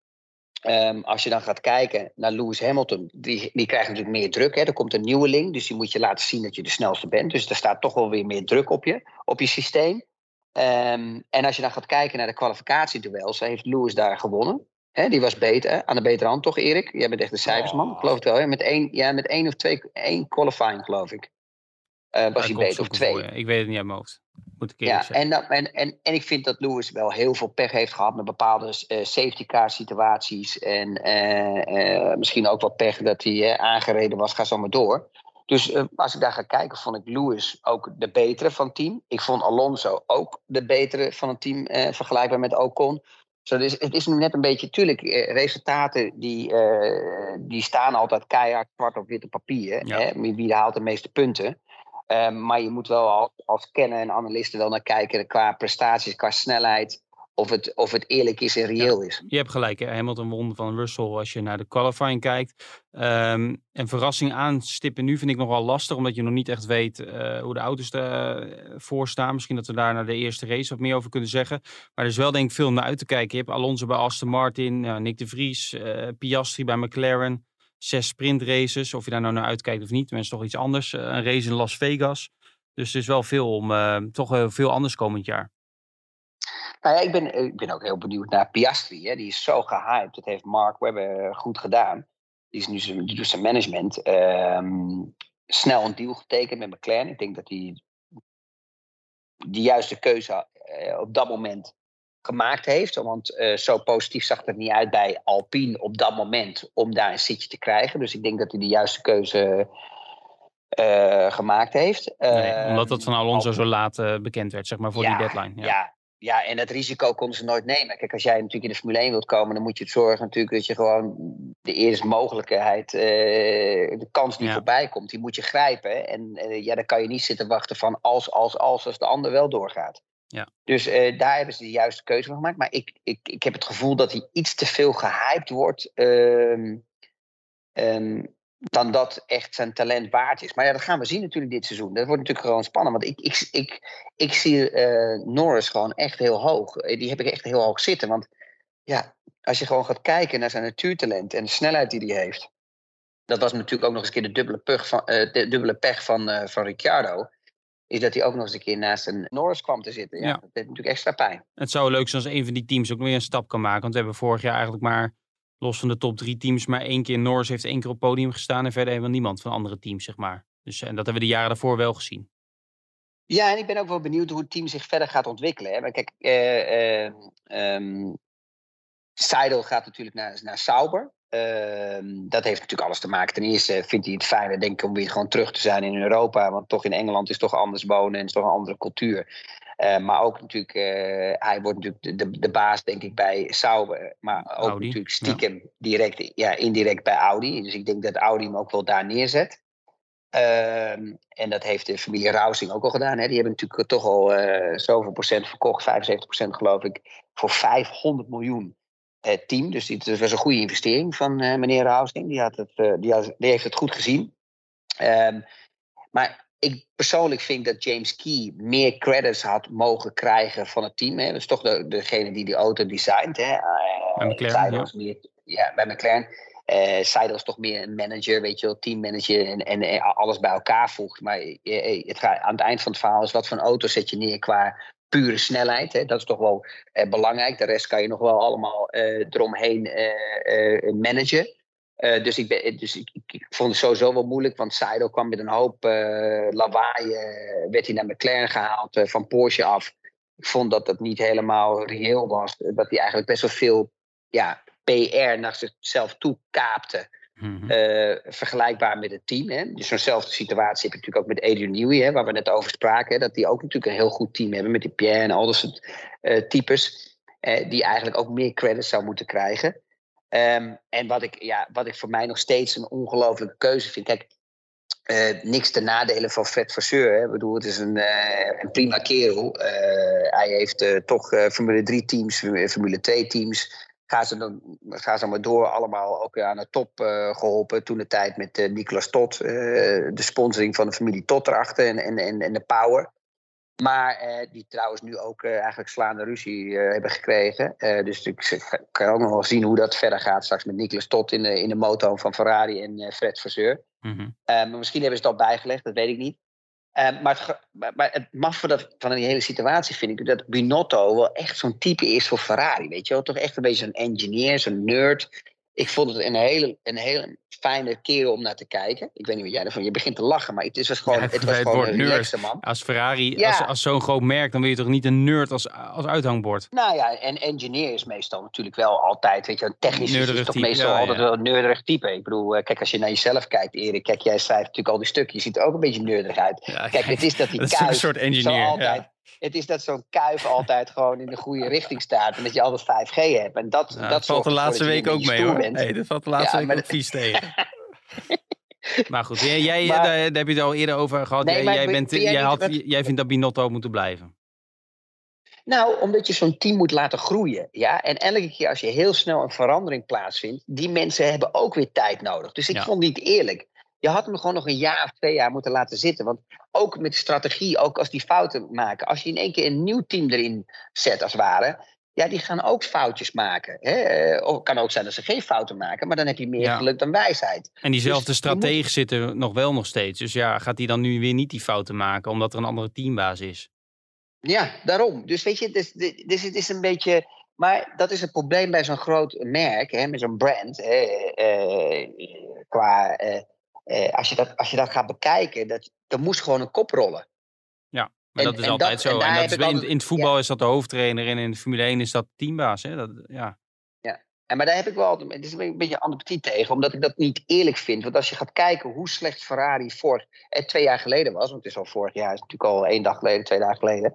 um, als je dan gaat kijken naar Lewis Hamilton. Die, die krijgt natuurlijk meer druk. Hè. Er komt een nieuweling. Dus die moet je laten zien dat je de snelste bent. Dus er staat toch wel weer meer druk op je, op je systeem. Um, en als je dan gaat kijken naar de kwalificatieduels. Heeft Lewis daar gewonnen. Hè, die was beter, aan de betere hand toch, Erik? Jij bent echt de cijfersman, oh. geloof het wel. Hè? Met, één, ja, met één of twee, één qualifying, geloof ik. Uh, was hij beter, of twee. Voor, ik weet het niet uit mijn hoofd. Moet ik ja, en, dan, en, en, en ik vind dat Lewis wel heel veel pech heeft gehad met bepaalde uh, safety car situaties. En uh, misschien ook wat pech dat hij aangereden was, ga zo maar door. Dus als ik daar ga kijken, vond ik Lewis ook de betere van het team. Ik vond Alonso ook de betere van het team, vergelijkbaar met Ocon. Zo, dus het is nu net een beetje, tuurlijk, eh, resultaten die, uh, die staan altijd keihard zwart op witte papier. Ja. Hè? Wie haalt de meeste punten? Uh, maar je moet wel als, als kenner en analisten wel naar kijken qua prestaties, qua snelheid. Of het, of het eerlijk is en reëel ja, is. Je hebt gelijk, hè? Hamilton won van Russell als je naar de qualifying kijkt. Um, en verrassing aanstippen nu vind ik nog wel lastig, omdat je nog niet echt weet uh, hoe de auto's ervoor staan. Misschien dat we daar naar de eerste race wat meer over kunnen zeggen. Maar er is wel denk ik veel om naar uit te kijken. Je hebt Alonso bij Aston Martin, uh, Nick de Vries, uh, Piastri bij McLaren. Zes sprintraces, of je daar nou naar uitkijkt of niet. Mensen toch iets anders. een race in Las Vegas. Dus er is wel veel om, toch veel anders komend jaar. Nou ja, ik ben, ik ben ook heel benieuwd naar Piastri. Hè. Die is zo gehyped. Dat heeft Mark Webber goed gedaan. Die, is nu zijn, die doet zijn management. Um, snel een deal getekend met McLaren. Ik denk dat hij de juiste keuze uh, op dat moment gemaakt heeft. Want uh, zo positief zag het niet uit bij Alpine op dat moment om daar een zitje te krijgen. Dus ik denk dat hij de juiste keuze uh, gemaakt heeft. Nee, omdat dat van Alonso zo laat bekend werd, zeg maar, voor ja, die deadline. Ja. ja. Ja, en dat risico konden ze nooit nemen. Kijk, als jij natuurlijk in de Formule 1 wilt komen, dan moet je het zorgen natuurlijk dat je gewoon de eerste mogelijkheid, uh, de kans die ja. voorbij komt, die moet je grijpen. En uh, ja, dan kan je niet zitten wachten van als, als, als, als de ander wel doorgaat. Ja. Dus uh, daar hebben ze de juiste keuze van gemaakt. Maar ik, ik, ik heb het gevoel dat hij iets te veel gehyped wordt. Um, um, dan dat echt zijn talent waard is. Maar ja, dat gaan we zien natuurlijk dit seizoen. Dat wordt natuurlijk gewoon spannend. Want ik, ik, ik, ik zie uh, Norris gewoon echt heel hoog. Die heb ik echt heel hoog zitten. Want ja, als je gewoon gaat kijken naar zijn natuurtalent en de snelheid die hij heeft. Dat was natuurlijk ook nog eens een keer de dubbele pech van, uh, de dubbele pech van, uh, van Ricciardo. Is dat hij ook nog eens een keer naast een Norris kwam te zitten. Ja, ja. Dat deed natuurlijk extra pijn. Het zou leuk zijn als een van die teams ook weer een stap kan maken. Want we hebben vorig jaar eigenlijk maar los van de top drie teams, maar één keer Norris heeft één keer op podium gestaan en verder helemaal niemand van andere teams, zeg maar. Dus, en dat hebben we de jaren daarvoor wel gezien. Ja, en ik ben ook wel benieuwd hoe het team zich verder gaat ontwikkelen. Hè. Maar kijk, uh, uh, um, Seidel gaat natuurlijk naar, naar Sauber. Uh, dat heeft natuurlijk alles te maken. Ten eerste vindt hij het fijner, denk ik, om weer gewoon terug te zijn in Europa. Want toch in Engeland is toch anders wonen en is toch een andere cultuur. Uh, maar ook natuurlijk, uh, hij wordt natuurlijk de, de, de, baas, denk ik, bij Sauber. Maar ook Audi, natuurlijk stiekem ja. direct, ja, indirect bij Audi. Dus ik denk dat Audi hem ook wel daar neerzet. Uh, en dat heeft de familie Rousing ook al gedaan. Hè. Die hebben natuurlijk toch al uh, zoveel procent verkocht, 75 procent geloof ik, voor 500 miljoen team. Dus dat was een goede investering van meneer Rousing. Die, had het, die, had, die heeft het goed gezien. Ehm, maar ik persoonlijk vind dat James Key meer credits had mogen krijgen van het team. Hè. Dat is toch de, degene die die auto designt. Hè. Uh, bij McLaren, ja. Meer, ja. bij McLaren. Uh, Seidel is toch meer een manager, weet je wel, teammanager en, en, en alles bij elkaar voegt. Maar uh, het gaat, aan het eind van het verhaal is wat voor een auto zet je neer qua pure snelheid. Hè. Dat is toch wel belangrijk. De rest kan je nog wel allemaal eromheen managen. Uh, dus ik, ben, dus ik, ik, ik, vond het sowieso wel moeilijk, want Seidel kwam met een hoop uh, lawaai. Uh, werd hij naar McLaren gehaald van Porsche af. Ik vond dat dat niet helemaal reëel was. Dat hij eigenlijk best wel veel ja, PR naar zichzelf toe kaapte. Mhm. Mm -hmm. vergelijkbaar met het team. Hè. Dus zo'nzelfde situatie heb je natuurlijk ook met Adrian Newey, hè, waar we net over spraken. Hè, dat die ook natuurlijk een heel goed team hebben met die Pierre en al dat soort types. die eigenlijk ook meer credits zou moeten krijgen. Um, en wat ik, ja, wat ik voor mij nog steeds een ongelofelijke keuze vind. Kijk, uh, niks ten nadele van Fred Vasseur. Ik bedoel, het is een, uh, een prima kerel. Uh, hij heeft toch Formule 3 teams, Formule 2 teams. Gaan ze dan, gaan ze maar door, allemaal ook aan de top geholpen. Toen de tijd met Nicolas Tot, de sponsoring van de familie Tot erachter en, en, en, en de Power. Maar uh, die trouwens nu ook uh, eigenlijk slaande ruzie uh, hebben gekregen. dus ik kan ook nog wel zien hoe dat verder gaat straks met Nicolas Tot in de, in de motor van Ferrari en Fred Vasseur. Mm -hmm. maar misschien hebben ze al bijgelegd, dat weet ik niet. maar, het, maar het maffe dat, van die hele situatie vind ik dat Binotto wel echt zo'n type is voor Ferrari. Weet je wel, toch echt een beetje zo'n engineer, zo'n nerd. Ik vond het een hele, een hele fijne kerel om naar te kijken. Ik weet niet wat jij ervan... Je begint te lachen, maar het, is gewoon, ja, het was het gewoon een relaxte man. Als Ferrari, ja. als, als zo'n groot merk... dan wil je toch niet een nerd als, als uithangbord? Nou ja, en engineer is meestal natuurlijk wel altijd... Weet je, een technisch is toch type, meestal ja, altijd wel een nerderig type. Ik bedoel, kijk, als je naar jezelf kijkt, Erik... Kijk, jij schrijft natuurlijk al die stukken. Je ziet er ook een beetje nerdig uit. kijk, het is dat die dat is een soort engineer, altijd, het is dat zo'n kuif altijd gewoon in de goede richting staat. En dat je altijd 5G hebt. En dat, dat valt de laatste week ook mee hoor. Nee, dat valt de laatste Ja, week ook vies tegen. maar goed, jij, jij, Maar- daar, daar heb je het al eerder over gehad. Nee, jij, bent, jij had, wat- jij vindt dat Binotto moet blijven. Nou, omdat je zo'n team moet laten groeien. Ja? En elke keer als je heel snel een verandering plaatsvindt, die mensen hebben ook weer tijd nodig. Dus ik Ja. vond het niet eerlijk. Je had hem gewoon nog een jaar of twee jaar moeten laten zitten. Want ook met strategie, ook als die fouten maken. Als je in één keer een nieuw team erin zet, als het ware. Ja, die gaan ook foutjes maken. Hè? Eh, Of het kan ook zijn dat ze geen fouten maken, maar dan heb je meer Ja. geluk dan wijsheid. En diezelfde Dus moet- stratege zit er nog wel nog steeds. Dus ja, gaat hij dan nu weer niet die fouten maken, omdat er een andere teambaas is? Ja, daarom. Dus weet je, dus, dus het is een beetje. Maar dat is het probleem bij zo'n groot merk, hè, met zo'n brand. Hè, eh, qua, eh, eh, als, je dat, als je dat gaat bekijken, dat, er moest gewoon een kop rollen. Ja. Maar En- dat is altijd dat- zo. en dat is in, altijd- in het voetbal is dat de hoofdtrainer en in de Formule 1 is dat teambaas. Hè? Dat, ja. En maar daar heb ik wel altijd- het is een beetje antipathie tegen, omdat ik dat niet eerlijk vind. Want als je gaat kijken hoe slecht Ferrari vorig, eh, twee jaar geleden was, want het is al vorig jaar, het is natuurlijk al één dag geleden, twee dagen geleden.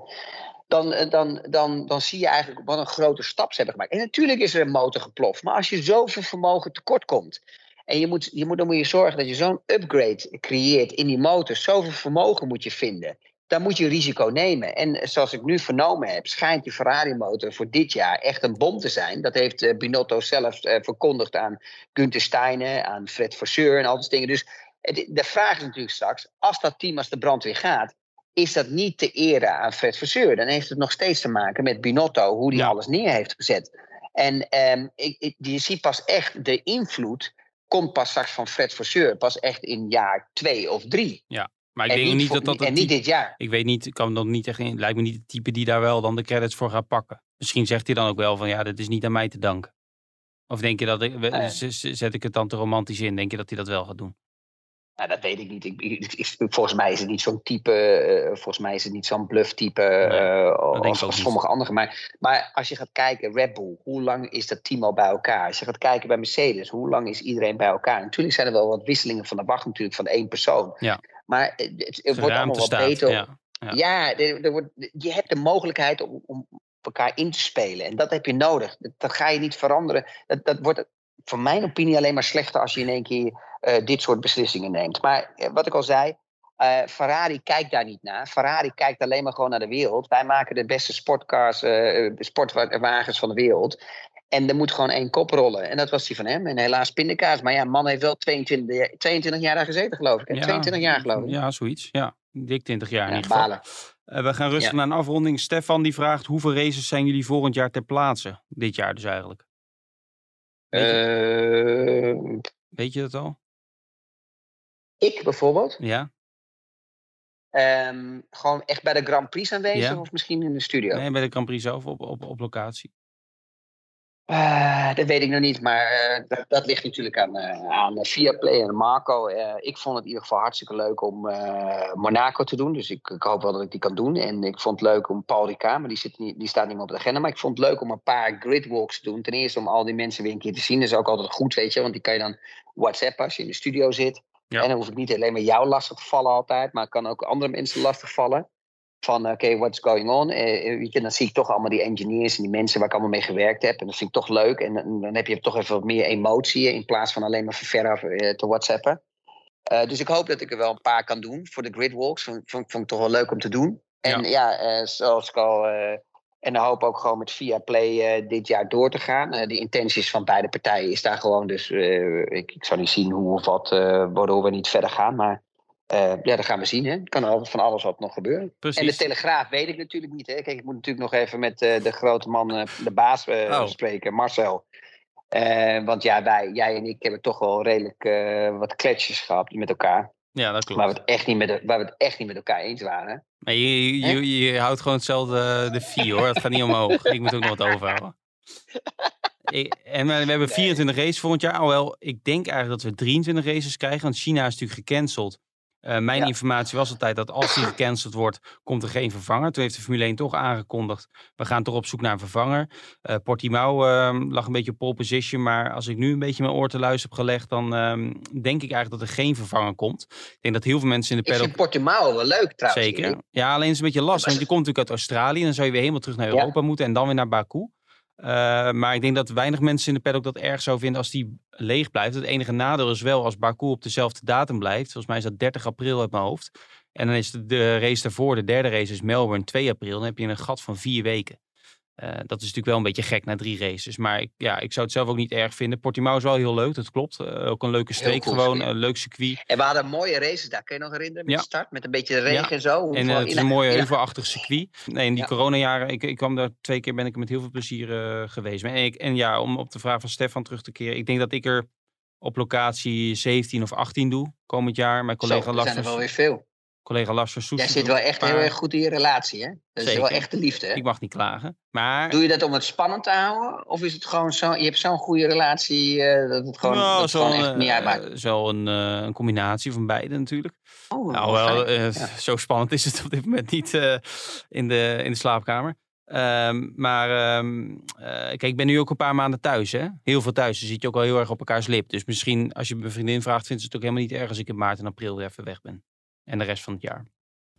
Dan, eh, dan, dan, dan zie je eigenlijk wat een grote stap ze hebben gemaakt. En natuurlijk is er een motor geploft, maar als je zoveel vermogen tekort komt. En je moet, je moet, dan moet je zorgen dat je zo'n upgrade creëert in die motor. Zoveel vermogen moet je vinden. Dan moet je risico nemen. En zoals ik nu vernomen heb, schijnt die Ferrari-motor voor dit jaar echt een bom te zijn. Dat heeft eh, Binotto zelf eh, verkondigd aan Günther Steiner, aan Fred Vasseur en al die dingen. Dus het- de vraag is natuurlijk straks, als dat team als de brandweer gaat, is dat niet te ere aan Fred Vasseur. Dan heeft het nog steeds te maken met Binotto, hoe die Ja. alles neer heeft gezet. En ehm, ik, ik, je ziet pas echt de invloed, komt pas straks van Fred Vasseur, pas echt in jaar twee of drie. Maar ik en denk niet voor- dat dat... en niet type- dit jaar. Ik weet niet, kan dat niet echt in. Lijkt me niet het type die daar wel dan de credits voor gaat pakken. Misschien zegt hij dan ook wel van ja, dat is niet aan mij te danken. Of denk je dat ik, Nee. zet ik het dan te romantisch in? Denk je dat hij dat wel gaat doen? Nou, dat weet ik niet. Ik, ik- ik- volgens mij is het niet zo'n type. eh, volgens mij is het niet zo'n eh, als, ik ook als niet. sommige anderen. Maar, maar als je gaat kijken, Red Bull, hoe lang is dat team al bij elkaar? Als je gaat kijken bij Mercedes, hoe lang is iedereen bij elkaar? Natuurlijk zijn er wel wat wisselingen van de wacht, natuurlijk, van één persoon. Ja. Maar het, het, wordt allemaal wat staat. beter. Ja. Ja. Ja, er, er wordt, je hebt de mogelijkheid om, om op elkaar in te spelen. En dat heb je nodig. Dat, dat ga je niet veranderen. Dat, dat wordt voor mijn opinie alleen maar slechter als je in één keer eh, dit soort beslissingen neemt. Maar eh, wat ik al zei, eh, Ferrari kijkt daar niet naar. Ferrari kijkt alleen maar gewoon naar de wereld. Wij maken de beste sportcars, eh, sportwagens van de wereld. En er moet gewoon één kop rollen. En dat was die van hem. En helaas pindakaas. Maar ja, man heeft wel 22, jaar- 22 jaar daar gezeten, geloof ik. hè? Ja. 22 jaar, geloof ik. Ja, zoiets. Ja, dik 20 jaar in Ja, ieder geval. balen. Eh, we gaan rustig Ja. naar een afronding. Stefan die vraagt, hoeveel races zijn jullie volgend jaar ter plaatse? Dit jaar dus eigenlijk. Weet je, Eh, weet je dat al? ik bijvoorbeeld. Ja? Ehm, gewoon echt bij de Grand Prix aanwezig Ja. of misschien in de studio? Nee, bij de Grand Prix zelf op, op, op locatie. Eh, dat weet ik nog niet, maar eh, dat, dat ligt natuurlijk aan, eh aan Viaplay en Marco. Ik vond het in ieder geval hartstikke leuk om Monaco te doen. Dus ik, ik hoop wel dat ik die kan doen. En ik vond het leuk om Paul Ricard, maar die, zit niet, die staat niet meer op de agenda. Maar ik vond het leuk om een paar gridwalks te doen. Ten eerste om al die mensen weer een keer te zien. Dat is ook altijd goed, weet je. Want die kan je dan WhatsApp als je in de studio zit. Ja. En dan hoef ik niet alleen maar jou lastig te vallen altijd. Maar kan ook andere mensen lastig vallen. Van oké, what's going on? Eh, eh, weet je, dan zie ik toch allemaal die engineers en die mensen waar ik allemaal mee gewerkt heb. En dat vind ik toch leuk. En dan, dan heb je toch even wat meer emotie in plaats van alleen maar eh, te whatsappen. Eh, dus ik hoop dat ik er wel een paar kan doen voor de gridwalks. Vond, vond, vond ik toch wel leuk om te doen. En ja, eh, zoals ik al... en dan hoop ook gewoon met Via Play eh, dit jaar door te gaan. Eh, de intenties van beide partijen is daar gewoon. Dus eh, ik, ik zou niet zien hoe of wat, waardoor we niet verder gaan. Maar ja, dat gaan we zien. Hè. Er kan altijd van alles wat nog gebeuren. Precies. En de Telegraaf weet ik natuurlijk niet. Hè. Kijk, ik moet natuurlijk nog even met de grote man, de baas, Oh. spreken, Marcel. Want ja, wij, jij en ik hebben toch wel redelijk wat kletsjes gehad met elkaar. Ja, dat klopt. Waar we, het echt niet met, de- waar we het echt niet met elkaar eens waren. Maar je, je, je, je houdt gewoon hetzelfde eh, de vier hoor. Het gaat niet omhoog. Ik moet ook nog wat overhouden. Ik- en we, we hebben 24 races volgend jaar. Alhoewel, ik denk eigenlijk dat we 23 races krijgen. Want China is natuurlijk gecanceld. Eh, mijn Ja. informatie was altijd dat als die gecanceld wordt, komt er geen vervanger. Toen heeft de Formule 1 toch aangekondigd, we gaan toch op zoek naar een vervanger. Portimao ehm, lag een beetje op pole position, maar als ik nu een beetje mijn oor te luisteren heb gelegd, dan ehm, denk ik eigenlijk dat er geen vervanger komt. Ik denk dat heel veel mensen in de Ik paddock... vind Portimao wel leuk trouwens. Zeker. Ja, alleen is het een beetje lastig. Want je komt natuurlijk uit Australië. Dan zou je weer helemaal terug naar Ja. Europa moeten. En dan weer naar Baku. Eh, maar ik denk dat weinig mensen in de paddock dat erg zou vinden als die leeg blijft. Het enige nadeel is wel als Baku op dezelfde datum blijft. Volgens mij is dat 30 april uit mijn hoofd. En dan is de, de race daarvoor, de derde race is Melbourne 2 april. Dan heb je een gat van vier weken. Eh, dat is natuurlijk wel een beetje gek na drie races. Maar ik, ja, ik zou het zelf ook niet erg vinden. Portimao is wel heel leuk, dat klopt. Eh, ook een leuke streek cool gewoon. circuit. Een leuk circuit. En we hadden mooie races daar. Kun je nog herinneren met Ja. de start? Met een beetje regen Ja. en zo. En eh, het is een mooi in- heuvelachtig circuit. Nee, in die Ja. coronajaren, ik, ik kwam daar twee keer, ben ik er met heel veel plezier geweest. En, ik, en ja, om op de vraag van Stefan terug te keren. Ik denk dat ik er op locatie 17 of 18 doe komend jaar. Mijn Zo, collega er Lars zijn er wel weer veel. Collega Lars Soes. Jij zit wel echt heel erg goed in je relatie, hè? Dat is wel echt de liefde, hè? Ik mag niet klagen. Maar Doe je dat om het spannend te houden? Of is het gewoon zo, je hebt zo'n goede relatie eh, dat het gewoon, nou, dat het zo, gewoon echt niet uitmaakt? eh, zo een, eh, een combinatie van beide natuurlijk. Oh, Nou, wel, Ja. zo spannend is het op dit moment niet in, de, in de slaapkamer. Ehm, maar ehm, eh, kijk, ik ben nu ook een paar maanden thuis. Hè? Heel veel thuis. Dan zit je ook wel heel erg op elkaars lip. Dus misschien als je mijn vriendin vraagt, vindt ze het ook helemaal niet erg als ik in maart en april weer even weg ben. En de rest van het jaar.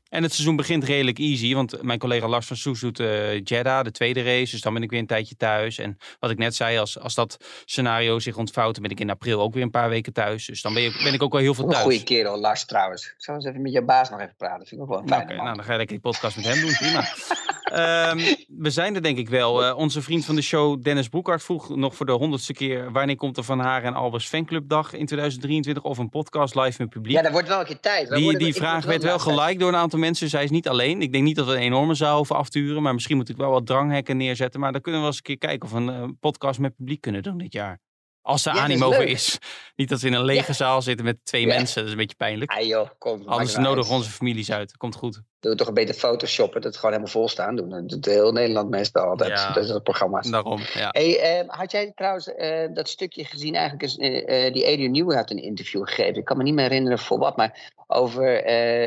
En het seizoen begint redelijk easy. Want mijn collega Lars van Soes doet eh Jeddah, de tweede race. Dus dan ben ik weer een tijdje thuis. En wat ik net zei, als, als dat scenario zich ontvouwt, dan ben ik in april ook weer een paar weken thuis. Dus dan ben, je, ben ik ook wel heel veel thuis. goede kerel, Lars trouwens. Ik zou eens even met je baas nog even praten. Vind ik ook wel een Nou, man. nou, dan ga lekker die podcast met hem doen. Prima. Ehm, we zijn er denk ik wel. Eh, onze vriend van de show, Dennis Broekhart, vroeg nog voor de honderdste keer... wanneer komt er van haar en Albers fanclubdag in 2023 of een podcast live met publiek? Ja, dat wordt wel een keer tijd. Die worden- die vraag werd wel gelijk door een aantal mensen. Zij is niet alleen. Ik denk niet dat we een enorme zaal hoeven afturen. Maar misschien moet ik wel wat dranghekken neerzetten. Maar dan kunnen we eens een keer kijken of we een eh, podcast met publiek kunnen doen dit jaar. Als er Ja, is animo leuk. is. Niet dat we in een lege Ja. zaal zitten met twee Ja. mensen. Dat is een beetje pijnlijk. Ah joh, kom. Anders nodigen onze families uit. Komt goed. Doe toch een beetje photoshoppen, dat het gewoon helemaal vol staan. Doen. Dat doet heel Nederland meestal altijd. Dat is het programma's. Daarom, ja. Hey, eh, had jij trouwens eh, dat stukje gezien? Eigenlijk is eh, eh, die Adrian Newey had een interview gegeven. Ik kan me niet meer herinneren voor wat, maar over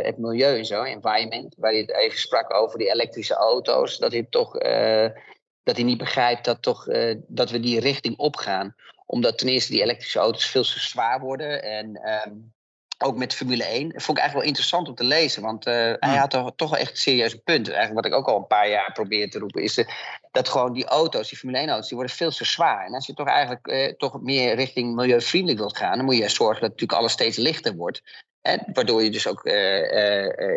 het milieu en zo, environment. Waar hij het even sprak over die elektrische auto's. Dat hij toch dat hij niet begrijpt dat, toch, dat we die richting opgaan. Omdat ten eerste die elektrische auto's veel te zwaar worden. En ehm, ook met Formule 1. Dat vond ik eigenlijk wel interessant om te lezen. Want eh, hij Hmm. had toch, toch echt een serieus punt. Eigenlijk wat ik ook al een paar jaar probeer te roepen. Is eh, dat gewoon die auto's, die Formule 1 auto's, die worden veel te zwaar. En als je toch eigenlijk eh, toch meer richting milieuvriendelijk wilt gaan. Dan moet je zorgen dat natuurlijk alles steeds lichter wordt. Hè, waardoor je dus ook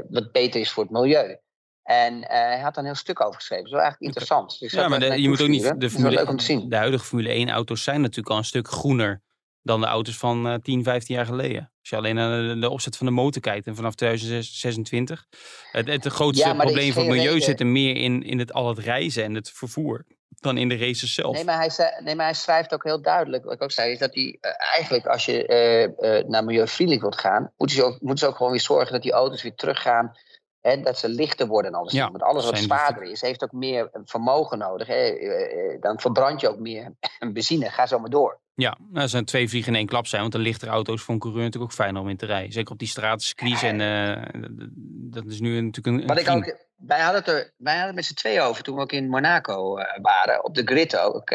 wat beter is voor het milieu. En eh, hij had daar een heel stuk over geschreven. Dat is wel eigenlijk interessant. Dus Ja, maar de- je moet ook niet. De, Dat is wel Formule, leuk om te zien. de huidige Formule 1 auto's zijn natuurlijk al een stuk groener dan de auto's van eh 10, 15 jaar geleden. Als je alleen naar de, de opzet van de motor kijkt en vanaf 2026. Het, het grootste Ja, probleem voor het milieu reden- zit er meer in, in het, al het reizen en het vervoer dan in de races zelf. Nee maar, hij zei, nee, maar hij schrijft ook heel duidelijk, wat ik ook zei, is dat hij eh, eigenlijk als je eh, naar milieuvriendelijk wilt gaan, moeten ze, ook, moeten ze ook gewoon weer zorgen dat die auto's weer teruggaan. Hè, dat ze lichter worden en alles. Ja, Want alles wat zwaarder is, heeft ook meer vermogen nodig. Hè. Eh, eh, Dan verbrand je ook meer benzine. Ga zo maar door. Ja, nou, er zijn twee vliegen in één klap zijn. Want de lichtere auto's voor een coureur natuurlijk ook fijner om in te rijden. Zeker op die stratencircuits. En eh, dat is nu natuurlijk een, Wat ik ook, wij hadden het er wij hadden het met z'n tweeën over toen we ook in Monaco waren, op de grid ook.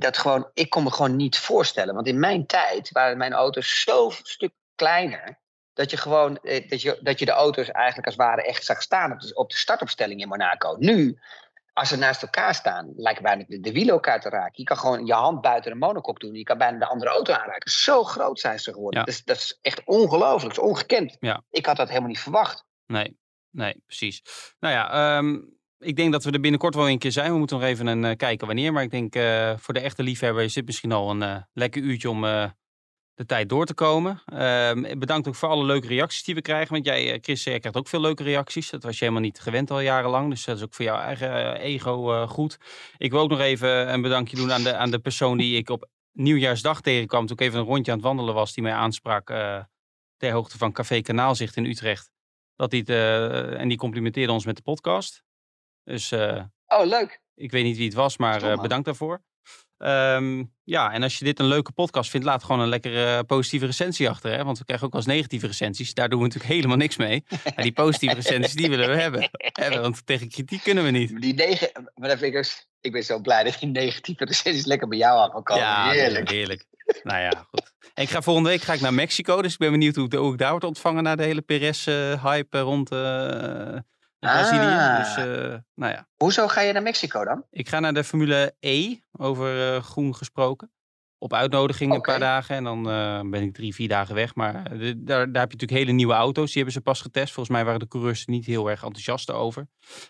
dat gewoon, ik kon me gewoon niet voorstellen. Want in mijn tijd waren mijn auto's zo stuk kleiner. Dat je gewoon eh, dat je, dat je de auto's eigenlijk als het ware echt zag staan op de, op de startopstelling in Monaco. Nu, als ze naast elkaar staan, lijken bijna de, de wielen elkaar te raken. Je kan gewoon je hand buiten de monokok doen. Je kan bijna de andere auto aanraken. Zo groot zijn ze geworden. Ja. Dat, is, dat is echt ongelooflijk. Dat is ongekend. Ja. Ik had dat helemaal niet verwacht. Nee, nee, precies. Nou ja, ehm, ik denk dat we er binnenkort wel een keer zijn. We moeten nog even een, eh, kijken wanneer. Maar ik denk eh, voor de echte liefhebber is dit misschien al een lekker uurtje om de tijd door te komen. Ehm, bedankt ook voor alle leuke reacties die we krijgen. Want jij, eh, Chris, jij krijgt ook veel leuke reacties. Dat was je helemaal niet gewend al jarenlang. Dus dat is ook voor jouw eigen eh, ego eh, goed. Ik wil ook nog even een bedankje doen aan de, aan de persoon die ik op nieuwjaarsdag tegenkwam. Toen ik even een rondje aan het wandelen was. Die mij aansprak eh, ter hoogte van Café Kanaalzicht in Utrecht. Dat die het, eh, en die complimenteerde ons met de podcast. Dus eh, Oh, leuk. ik weet niet wie het was, maar eh, bedankt daarvoor. Ehm, ja, en als je dit een leuke podcast vindt, laat gewoon een lekkere eh, positieve recensie achter. Hè? Want we krijgen ook wel eens negatieve recensies. Daar doen we natuurlijk helemaal niks mee. Maar die positieve recensies, die willen we hebben. Hè, Want tegen kritiek kunnen we niet. Die negen, maar dat vind ik, dus- ik ben zo blij dat die negatieve recensies lekker bij jou aankomen. Ja, Heerlijk. heerlijk. Nou ja, goed. En ik ga volgende week ga ik naar Mexico. Dus ik ben benieuwd hoe, hoe ik daar word ontvangen na de hele Perez-hype rond eh Brazilië. Ah. Dus eh, nou ja. Hoezo ga je naar Mexico dan? Ik ga naar de Formule E, over eh, groen gesproken. Op uitnodiging een paar dagen. En dan eh, ben ik drie, vier dagen weg. Maar eh, de- daar, daar heb je natuurlijk hele nieuwe auto's. Die hebben ze pas getest. Volgens mij waren de coureurs er niet heel erg enthousiast over.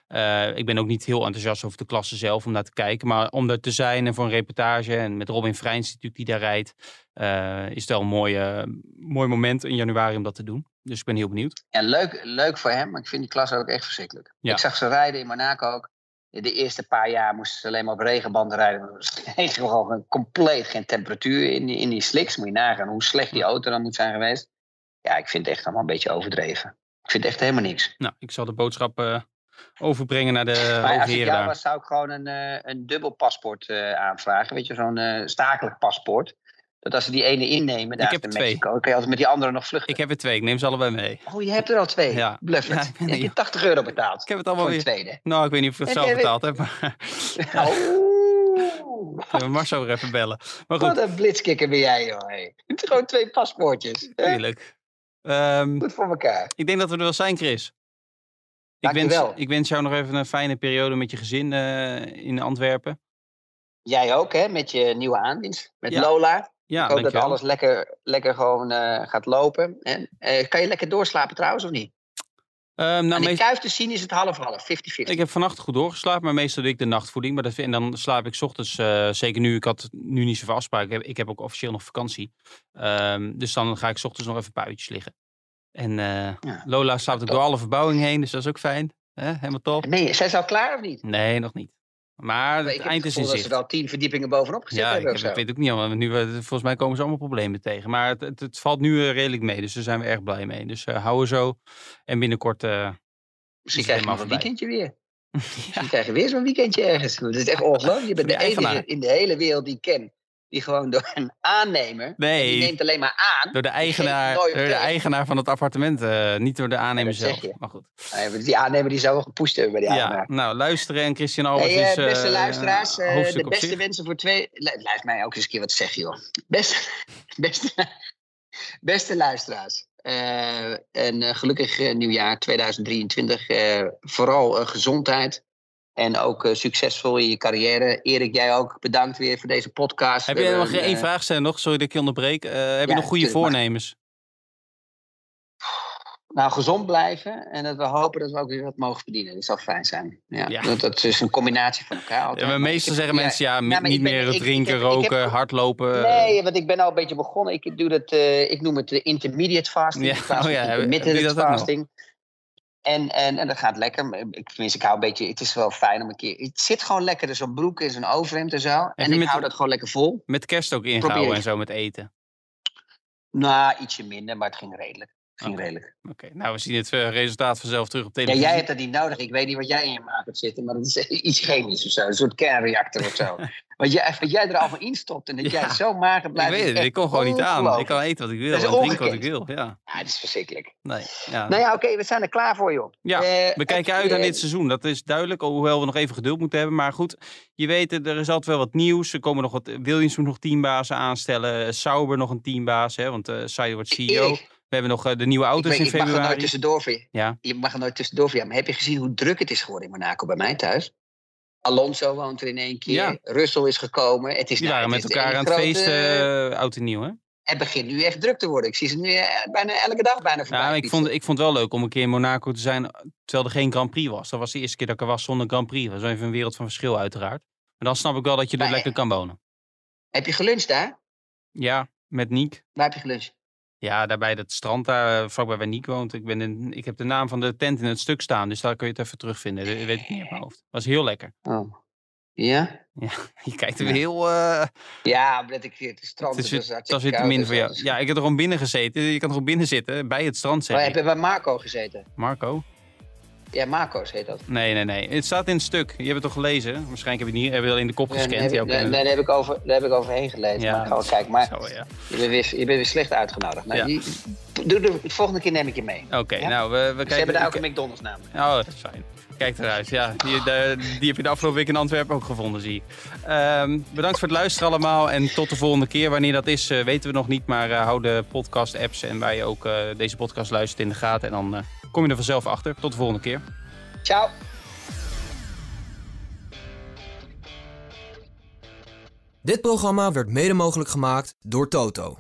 Eh, ik ben ook niet heel enthousiast over de klasse zelf om naar te kijken. Maar om er te zijn en voor een reportage. En met Robin Freins natuurlijk die daar rijdt. is het wel een mooi, mooi moment in januari om dat te doen. Dus ik ben heel benieuwd. En leuk, leuk voor hem, maar ik vind die klasse ook echt verschrikkelijk. Ja. Ik zag ze rijden in Monaco ook. De eerste paar jaar moesten ze alleen maar op regenbanden rijden. Er was echt gewoon compleet geen temperatuur in die, in die slicks. Moet je nagaan hoe slecht die auto dan moet zijn geweest. Ja, ik vind het echt allemaal een beetje overdreven. Ik vind het echt helemaal niks. Nou, ik zal de boodschap eh, overbrengen naar de Maar als ik jou daar. was, zou ik gewoon een, eh, een dubbel paspoort eh, aanvragen. Weet je, zo'n stakelijk paspoort. Dat als ze die ene innemen daar heb in twee. Mexico, dan kan je altijd met die andere nog vluchten. Ik heb er twee, ik neem ze allebei mee. Oh, je hebt er al twee? Ja. Bluff Ja, ik ben- heb je 80 euro betaald Ik heb het allemaal voor weer... tweede? Nou, ik weet niet of ik het zelf betaald heb, maar Oeh. we Marcel weer even bellen. Maar Wat goed, een blitskikker ben jij, joh. Hey. Je hebt gewoon twee paspoortjes. heerlijk. Ehm, Goed voor elkaar. ik denk dat we er wel zijn, Chris. Ik wens, ik wens jou nog even een fijne periode met je gezin eh, in Antwerpen. Jij ook, hè, met je nieuwe aandienst. Met Ja. Lola. Ja, ik hoop dat alles lekker, lekker gewoon eh, gaat lopen. En, eh, kan je lekker doorslapen trouwens, of niet? Ehm, nou, Aan meest- kuif te zien is het half-half, 50-50. Ik heb vannacht goed doorgeslapen, maar meestal doe ik de nachtvoeding. Maar dat, en dan slaap ik 's ochtends, eh, zeker nu, ik had nu niet zoveel afspraken. Ik heb, ik heb ook officieel nog vakantie. Ehm, dus dan ga ik 's ochtends nog even een paar uurtjes liggen. En Ja. Lola slaapt ook top. door alle verbouwing heen, dus dat is ook fijn. Helemaal top. Nee, zijn ze al klaar of niet? Nee, nog niet. Maar het eind het is in gevoel dat zicht. ze al tien verdiepingen bovenop gezet Ja, hebben zo. ik weet ook niet allemaal. Nu, eh, volgens mij komen ze allemaal problemen tegen. Maar het, het, het valt nu eh, redelijk mee, dus daar zijn we erg blij mee. Dus eh houden zo. En binnenkort... Misschien is het krijg je nog helemaal een weekendje weer. Misschien krijg je weer zo'n weekendje ergens. Dat is echt ongelooflijk. Je bent de eigenaar. enige in de hele wereld die ik ken. Die gewoon door een aannemer. Nee. Die neemt alleen maar aan. Door de eigenaar, door de eigenaar van het appartement, eh, niet door de aannemer zelf. Maar goed. Die aannemer die zou wel gepusht hebben bij die Ja, eigenaar. nou luisteren en Christian Albers Hey, eh, is beste luisteraars, eh, hoofdstuk de beste wensen voor twee. Luister mij ook eens een keer wat zeggen, joh. Beste, beste, beste luisteraars. een gelukkig nieuwjaar 2023. eh, vooral gezondheid. En ook eh, succesvol in je carrière. Erik, jij ook bedankt weer voor deze podcast. Heb je nog één eh, vraag stellen nog? Sorry dat ik je onderbreek. Eh, heb je Ja, nog goede voornemens? Nou, gezond blijven en dat we hopen dat we ook weer wat mogen verdienen. Dat zou fijn zijn. Ja, Ja. Dat, dat is een combinatie van elkaar. Ja, altijd. Maar meestal heb- zeggen ja, mensen ja, niet ben- meer ik- drinken, heb- ik heb- roken, hardlopen. Nee, want ik ben al een beetje begonnen. Ik doe dat, ik noem het de intermediate fasting. Ja, oh ja, intermittent nog? fasting. En, en, en dat gaat lekker. Ik, tenminste, ik hou een beetje. Het is wel fijn om een keer. Het zit gewoon lekker in zo'n broek en zo'n overhemd en zo. En ik met- hou dat gewoon lekker vol. Met kerst ook ingehouden en zo met eten. Nou, ietsje minder, maar het ging redelijk. Ging redelijk. Oké, nou we zien het eh, resultaat vanzelf terug op Ja, televisie. jij hebt dat niet nodig. Ik weet niet wat jij in je maag hebt zitten, maar dat is iets chemisch of zo. Een soort kernreactor of zo. wat, jij, wat jij er allemaal in stopt en dat Ja. jij zo mager ik blijft. weet is het, ik kom gewoon niet aan. Ik kan eten wat ik wil en drinken wat ik wil. Ja, Ja, het is verschrikkelijk. nee, ja. Nou ja, oké, we zijn er klaar voor, joh. Ja, Eh, We kijken uit aan eh, dit seizoen, dat is duidelijk. Hoewel we nog even geduld moeten hebben. Maar goed, je weet, er is altijd wel wat nieuws. Er komen nog wat. Williams moet nog teambazen aanstellen. Sauber nog een teambaas, hè, want Sauber wordt CEO. We hebben nog eh, de nieuwe ik, auto's weet, in ik mag er nooit februari. tussendoor voor je. Ja. Je mag er nooit tussendoor voor je. Maar heb je gezien hoe druk het is geworden in Monaco bij mij thuis? Alonso woont er in één keer. Ja. Russell is gekomen. Het is, Die nou, waren met elkaar aan het grote- feesten, uh, oud en nieuw, hè? Het begint nu echt druk te worden. Ik zie ze nu eh, bijna elke dag bijna voorbij. Nou, ik vond, ik vond het wel leuk om een keer in Monaco te zijn, terwijl er geen Grand Prix was. Dat was de eerste keer dat ik er was zonder Grand Prix. Dat was even een wereld van verschil, uiteraard. Maar dan snap ik wel dat je er lekker kan wonen. Heb je geluncht daar? Ja, met Niek. Waar heb je geluncht? Ja, daarbij dat strand daar, eh, vlakbij waar Niek woont. Ik, ben in, ik heb de naam van de tent in het stuk staan, dus daar kun je het even terugvinden. Dat weet ik niet op mijn hoofd. Was heel lekker. Oh. Ja? Je kijkt er Ja. heel... eh, Ja, omdat ik het strand het is dus dat weer te min en voor jou. dus- Ja, ik heb er gewoon binnen gezeten. Je kan er gewoon binnen zitten, bij het strand, zeg Oh, ik. heb je bij Marco gezeten? Marco? Ja, Marco's heet dat. Nee, nee, nee. Het staat in het stuk. Je hebt het toch gelezen? Waarschijnlijk heb je het niet, heb je al in de kop gescand. nee, nee, nee, eh, daar, heb ik over, daar heb ik overheen gelezen. Ja. Maar gaan we kijken. Maar Zo, ja. je, bent weer, je bent weer slecht uitgenodigd. Nou, Ja. de volgende keer neem ik je mee. Oké, Ja? nou, we, we Ze kijken... hebben daar ook een McDonald's namelijk. Oh, dat is fijn. Kijk eruit. Ja, die, de- die heb je de afgelopen week in Antwerpen ook gevonden, zie ik. Ehm, bedankt voor het luisteren allemaal. En tot de volgende keer. Wanneer dat is, eh, weten we nog niet. Maar eh, hou de podcast-apps en waar je ook deze podcast luistert in de gaten. En dan kom je er vanzelf achter. Tot de volgende keer. Ciao. Dit programma werd mede mogelijk gemaakt door Toto.